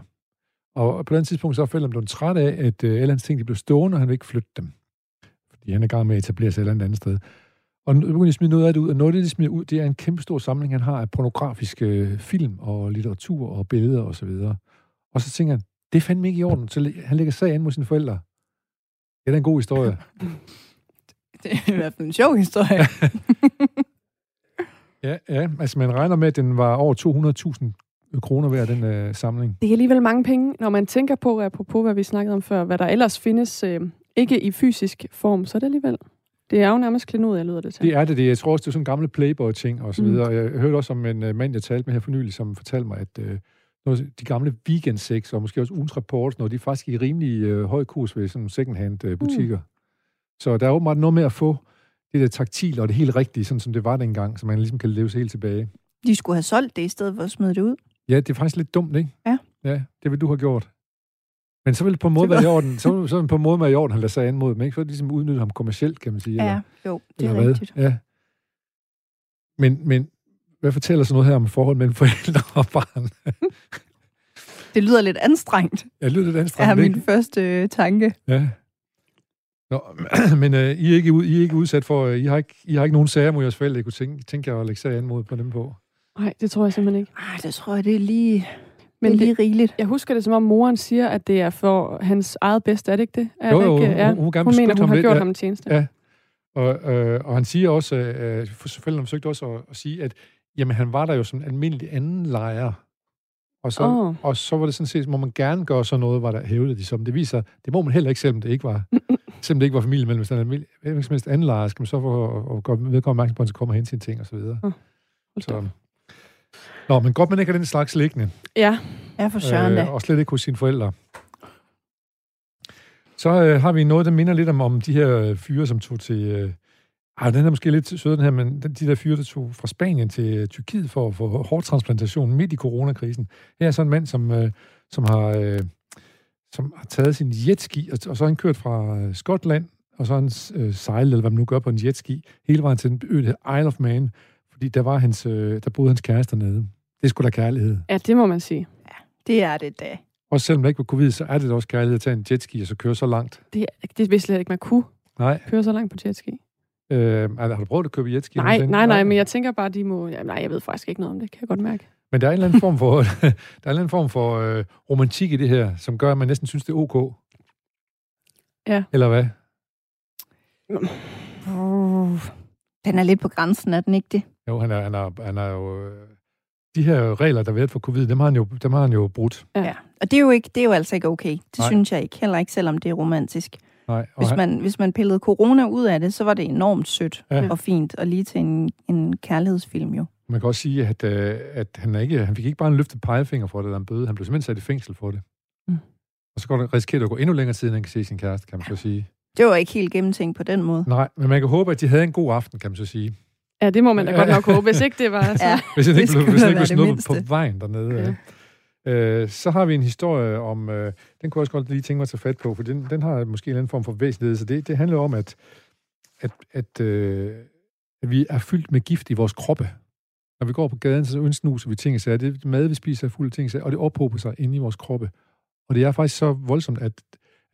Og på den tidspunkt, så er forældrene blevet træt af, at øh, alle hans ting de blev stående, og han vil ikke flytte dem. Fordi han er i gang med at etablere sig et eller andet andet sted. Og nu begynder de at smide noget af det ud, og noget af det, de smider ud, det er en kæmpe stor samling, han har af pornografiske øh, film og litteratur og billeder osv. Og, så videre. og så tænker han, det er fandme ikke i orden, så han lægger sag an mod sine forældre. Det er da en god historie. Det er i hvert fald en sjov historie. Ja, ja, altså man regner med, at den var over 200.000 kroner værd, den øh, samling. Det er alligevel mange penge, når man tænker på, apropos hvad vi snakkede om før, hvad der ellers findes, øh, ikke i fysisk form, så er det alligevel. Det er jo nærmest klenod, jeg lyder det til. Det er det, det. Jeg tror også, det er sådan en gamle Playboy-ting og så Mm. videre. Jeg hørte også om en øh, mand, jeg talte med her for nylig, som fortalte mig, at øh, noget, de gamle weekend og måske også ugens reports, når de er faktisk i rimelig øh, høj kurs ved sådan second-hand øh, butikker. Mm. Så der er åbenbart noget med at få det der taktil og det helt rigtige, sådan som det var dengang, så man ligesom kan leve sig helt tilbage. De skulle have solgt det, i stedet for at smide det ud. Ja, det er faktisk lidt dumt, ikke? Ja. Ja, det vil du have gjort. Men så vil det på en måde Det være i orden, så, så det på en måde være i orden, han lader sig an mod dem, ikke? Så er det ligesom udnytte ham kommercielt, kan man sige. Ja, jo, det er eller hvad? rigtigt. Ja. Men, men hvad fortæller så noget her om forhold mellem forældre og barn? Det lyder lidt anstrengt, Jeg lyder lidt er anstrengt, min ikke? første øh, tanke. Ja. Nå, men øh, I, er ikke, ud- I er ikke udsat for, øh, I har ikke, I har ikke nogen sager mod jeres forældre, I kunne tænke, tænke jer at lægge sag an mod på dem på. Nej, det tror jeg simpelthen ikke. Ej, det tror jeg, det er lige, Men det er det, lige rigeligt. jeg husker det, som om moren siger, at det er for hans eget bedste, er det ikke det? Er Jo, det jo, ikke? hun- Ja. hun gerne hun mener, hun har lidt, gjort ja. ham en tjeneste. Ja. Og, øh, og han siger også, øh, for forældrene forsøgte også at, at sige, at jamen, han var der jo som en almindelig anden lejer. Og så, Åh. og så var det sådan set, må man gerne gøre sådan noget, var der hævdede de som. Det viser, det må man heller ikke, selvom det ikke var, selvom det ikke var familie mellem sådan en anden lejer, skal man så få at, at gøre vedkommende opmærksom på, at han kommer hen til ting og så videre. Da Så. Nå, men godt, man ikke har den slags liggende. Ja, Ja, for søren da. Øh, og slet ikke hos sine forældre. Så øh, har vi noget, der minder lidt om, om de her øh, fyre, som tog til... Øh, ej, den er måske lidt sød, den her, men de der fyre, der tog fra Spanien til øh, Tyrkiet for at få hårdtransplantation midt i coronakrisen. Her er så en mand, som, øh, som, har, øh, som har taget sin jetski, og, og så har han kørt fra øh, Skotland, og så har han øh, sejlet, eller hvad man nu gør på en jetski, hele vejen til den ø, der Isle of Man, fordi der, var hans, øh, der boede hans kæreste dernede. Det er sgu da kærlighed. ja, det må man sige. Det er det da. Også selvom der ikke var covid, så er det da også kærlighed at tage en jetski og så køre så langt. Det, det vidste jeg ikke, man kunne Nej. køre så langt på jetski. Øh, har du prøvet at købe jetski? Nej, nej, nej, men jeg tænker bare, de må... Ja, nej, jeg ved faktisk ikke noget om det, kan jeg godt mærke. Men der er en eller anden form for, der er en eller anden form for øh, romantik i det her, som gør, at man næsten synes, det er ok. Ja. Eller hvad? Den er lidt på grænsen, er den ikke det? Jo, han er, han er, han er jo... Øh, de her regler, der har været for covid, dem har han jo, dem har han jo brudt. Ja. Ja. Og det er jo, ikke, det er jo altså ikke okay. Det Nej. Synes jeg ikke. Heller ikke, selvom det er romantisk. Nej, Hvis han, man, hvis man pillede corona ud af det, så var det enormt sødt Ja. ja. og fint, og lige til en, en kærlighedsfilm jo. man kan også sige, at, øh, at han, ikke, han fik ikke bare en løftet pegefinger for det, eller en bøde. Han blev simpelthen sat i fængsel for det. Mm. Og så går det, risikerer det at gå endnu længere tid, end han kan se sin kæreste, kan man så sige. Det var ikke helt gennemtænkt på den måde. Nej, men man kan håbe, at de havde en god aften, kan man så sige. Ja, det må man da godt nok håbe, hvis ikke det var... Altså. Ja, Hvis han Det ikke blev, hvis ikke blev snuppet på vejen dernede. Ja. Øh, så har vi en historie om, øh, den kunne jeg også godt lige tænke mig at tage fat på, for den, den har måske en eller anden form for væsentlighed. Så det, det handler om, at, at, at, øh, at vi er fyldt med gift i vores kroppe. Når vi går på gaden, så indsnuser vi ting sager. Det mad, vi spiser, er fuld af ting og det ophober sig inde i vores kroppe. Og det er faktisk så voldsomt, at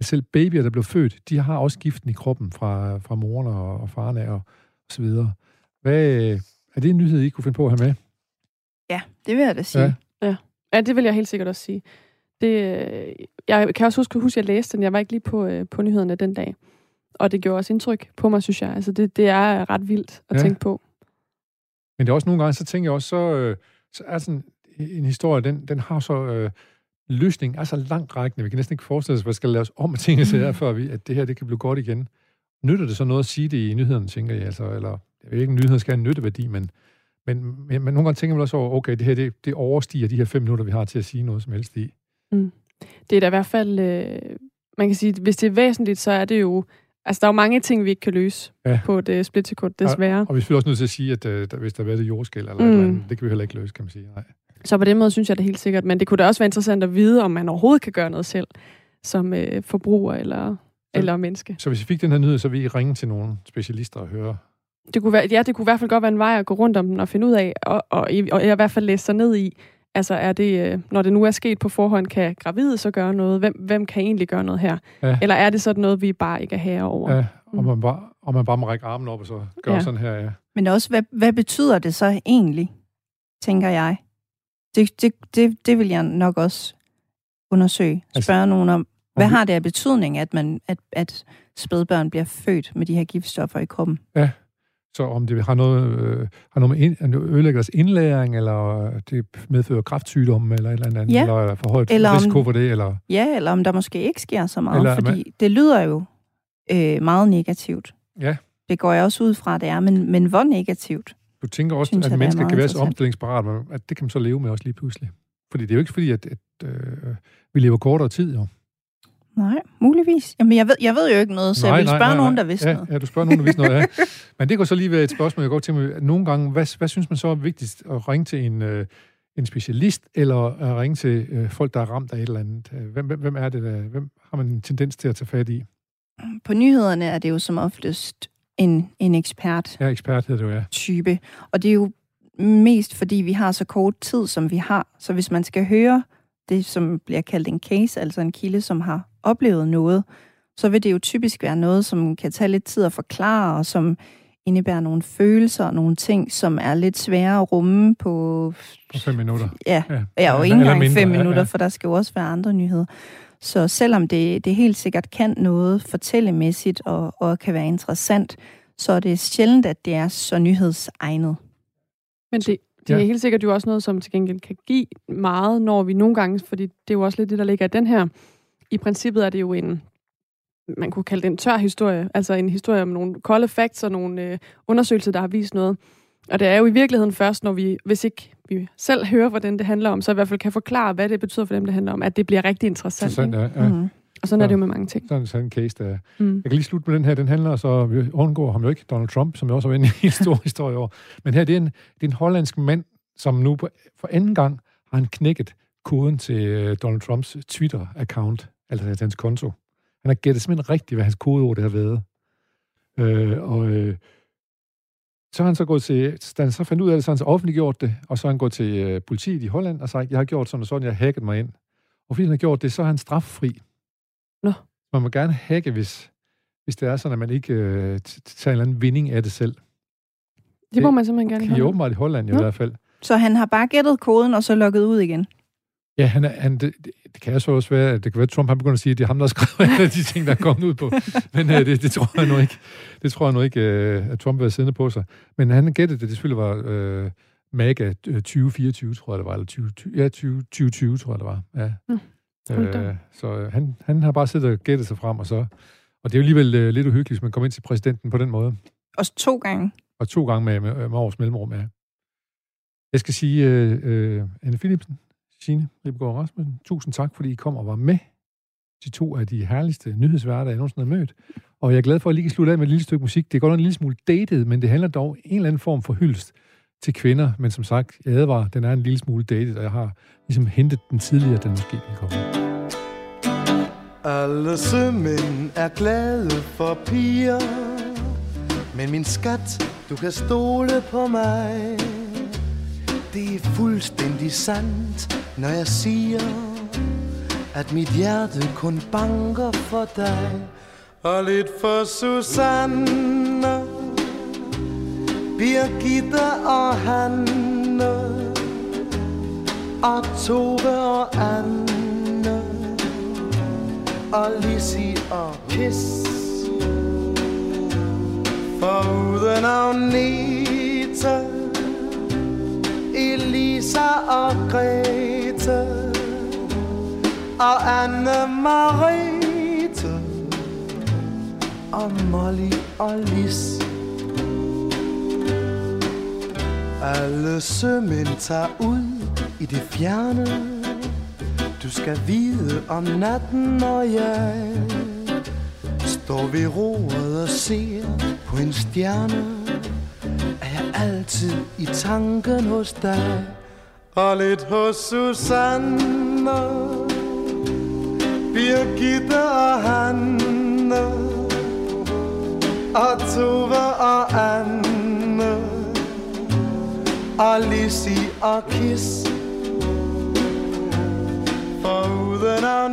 at selv babyer, der blev født, de har også giften i kroppen fra, fra moren og, og faren af og, og så videre. Hvad, er det en nyhed, I kunne finde på at have med? ja det vil jeg da sige. Ja. Ja. Ja, det vil jeg helt sikkert også sige. Det, jeg kan også huske, huske, at jeg læste den. Jeg var ikke lige på, øh, på nyhederne den dag. Og det gjorde også indtryk på mig, synes jeg. Altså, det, det er ret vildt at Ja. ja. tænke på. Men det er også nogle gange, så tænker jeg også, så, øh, så er sådan en historie, den, den har så... Øh, løsningen er så langt rækkende. Vi kan næsten ikke forestille os, hvad skal laves om af tingene, så er, før vi, at det her det kan blive godt igen. Nytter det så noget at sige det i nyhederne, tænker jeg? Altså, eller, jeg ved ikke, om nyheder skal have en nytteværdi, men, men, men, men nogle gange tænker man også over, okay, det her det, det overstiger de her fem minutter, vi har til at sige noget som helst i. Mm. Det er da i hvert fald, øh, man kan sige, hvis det er væsentligt, så er det jo, altså der er jo mange ting, vi ikke kan løse Ja. på et øh, splitsekund, desværre. Og vi er selvfølgelig også nødt til at sige, at øh, der, hvis der har været et jordskæld eller Mm. mm. eller andet, det kan vi heller ikke løse, kan man sige. Nej. Så på den måde synes jeg det helt sikkert, men det kunne da også være interessant at vide, om man overhovedet kan gøre noget selv, som øh, forbruger eller, eller menneske. Så hvis vi fik den her nyhed, så vil I ringe til nogle specialister og høre. Det kunne være, ja, det kunne i hvert fald godt være en vej at gå rundt om den og finde ud af, og, og, i- og i hvert fald læse sig ned i, altså er det, øh, når det nu er sket på forhånd, kan gravide så gøre noget? Hvem, hvem kan egentlig gøre noget her? Ja. Eller er det sådan noget, vi bare ikke er herre over? Ja, og, Mm. man bare, og man bare må række armen op og så gøre Ja. ja. sådan her. Ja. Men også, hvad, hvad betyder det så egentlig, tænker jeg? Det, det, det, det vil jeg nok også undersøge. Altså, Spørge nogen om, hvad vi- har det af betydning, at, man, at, at spædbørn bliver født med de her giftstoffer i kroppen? Så om det har noget, øh, har noget med ind, ødelægger deres indlæring, eller det medfører kræftsygdomme, eller et eller andet, Ja. eller for højt Eller om- risiko for det, eller... Ja, eller om der måske ikke sker så meget, Eller eller, man- fordi det lyder jo øh, meget negativt. Ja. Det går jeg også ud fra, det er, men, men hvor negativt? Du tænker også, Synes at er mennesker kan være så omstillingsparat, at det kan man så leve med også lige pludselig. Fordi det er jo ikke fordi, at, at øh, vi lever kortere tid, jo. Nej, muligvis. Jamen, jeg ved, jeg ved jo ikke noget, så jeg vil spørge nogen, der vidste ja, noget. Ja, du spørger nogen, der vidste noget, ja. Men det kunne så lige være et spørgsmål, jeg godt til mig. Nogle gange, hvad, hvad synes man så er vigtigst? At ringe til en, øh, en specialist, eller at ringe til øh, folk, der er ramt af et eller andet? Øh, Hvem, hvem, hvem er det, der, hvem har man en tendens til at tage fat i? På nyhederne er det jo som oftest en, en ekspert. Ja, ekspert hedder det jo, ja. type. Og det er jo mest fordi, vi har så kort tid, som vi har. Så hvis man skal høre det, som bliver kaldt en case, altså en kilde, som har oplevet noget, så vil det jo typisk være noget, som kan tage lidt tid at forklare, og som indebærer nogle følelser og nogle ting, som er lidt svære at rumme på, På fem minutter. ja, Ja, ja og ikke engang mindre, fem ja, minutter, ja. for der skal jo også være andre nyheder. Så selvom det, det helt sikkert kan noget fortællemæssigt og, og kan være interessant, så er det sjældent, at det er så nyhedsegnet. Men det, det Ja. er helt sikkert jo også noget, som til gengæld kan give meget, når vi nogle gange, fordi det er jo også lidt det, der ligger i den her. I princippet er det jo en, man kunne kalde det en tør historie, altså en historie om nogle kolde facts og nogle øh, undersøgelser, der har vist noget. Og det er jo i virkeligheden først, når vi, hvis ikke vi selv hører, hvordan det handler om, så i hvert fald kan forklare, hvad det betyder for dem, det handler om, at det bliver rigtig interessant. Interessant, ja. ja. Mm. Og sådan er Ja. det jo med mange ting. Sådan, sådan en case, der er. Mm. Jeg kan lige slutte med den her. Den handler så, vi undgår ham jo ikke, Donald Trump, som jeg også har været i en stor historie over. Men her, det er en, det er en hollandsk mand, som nu på, for anden gang har han knækket koden til øh, Donald Trumps Twitter-account, altså hans konto. Han har gættet simpelthen rigtigt, hvad hans kodeord det har været. Øh, og øh, så har han så gået til, da han så fandt ud af det, så har han så offentliggjort det, og så har han gået til øh, politiet i Holland og sagt, jeg har gjort sådan og sådan, jeg har hacket mig ind. Og fordi han har gjort det, så er han straffri. Nå. Man må gerne hacke, hvis, hvis det er sådan, at man ikke øh, tager en eller anden vinding af det selv. Det må man simpelthen gerne Det have. er åbenbart i Holland jo, i hvert fald. Så han har bare gættet koden, og så lukket ud igen. Ja, han er, han, det, det, det kan så også være, at det kan være, at Trump han begynder at sige, at det er ham, der har skrevet alle de ting, der er kommet ud på. Men øh, det, det, tror jeg nu ikke. Det tror jeg nu ikke, øh, at Trump vil siddende på sig. Men han gættede det, det selvfølgelig var øh, MAGA øh, 2024, tror jeg det var, eller 20, ja, 20, 2020, tror jeg det var. Ja. Mm. Øh, så øh, han, han har bare siddet og gættet sig frem, og så... Og det er jo alligevel øh, lidt uhyggeligt, hvis man kommer ind til præsidenten på den måde. Og to gange. Og to gange med, med, med års mellemrum, ja. Jeg skal sige, øh, øh, Anne Philipsen, Signe Ribegaard Rasmussen, tusind tak, fordi I kom og var med. De to af de herligste nyhedsværter, jeg nogensinde har mødt. Og jeg er glad for at lige kan slutte af med et lille stykke musik. Det er godt nok en lille smule dated, men det handler dog en eller anden form for hyldest til kvinder. Men som sagt, jeg advarer, den er en lille smule dated, og jeg har ligesom hentet den tidligere, den måske den komme. Alle sømænd er glade for piger Men min skat, du kan stole på mig Det er fuldstændig sandt, når jeg siger At mit hjerte kun banker for dig Og lidt for Susanne Birgitte og Hanne Og Tove og Anne og Lissi og Kiss Foruden Agnete Elisa og Grete Og Anne Marete Og Molly og Lis. Alle sømænd tager ud i det fjerne. Du skal vide om natten, når jeg står ved roret og ser på en stjerne, er jeg altid i tanken hos dig? Og lidt hos Susanne, Birgitte og Hanne. Og Tove og Anne og Lizzie og Kiss for uden at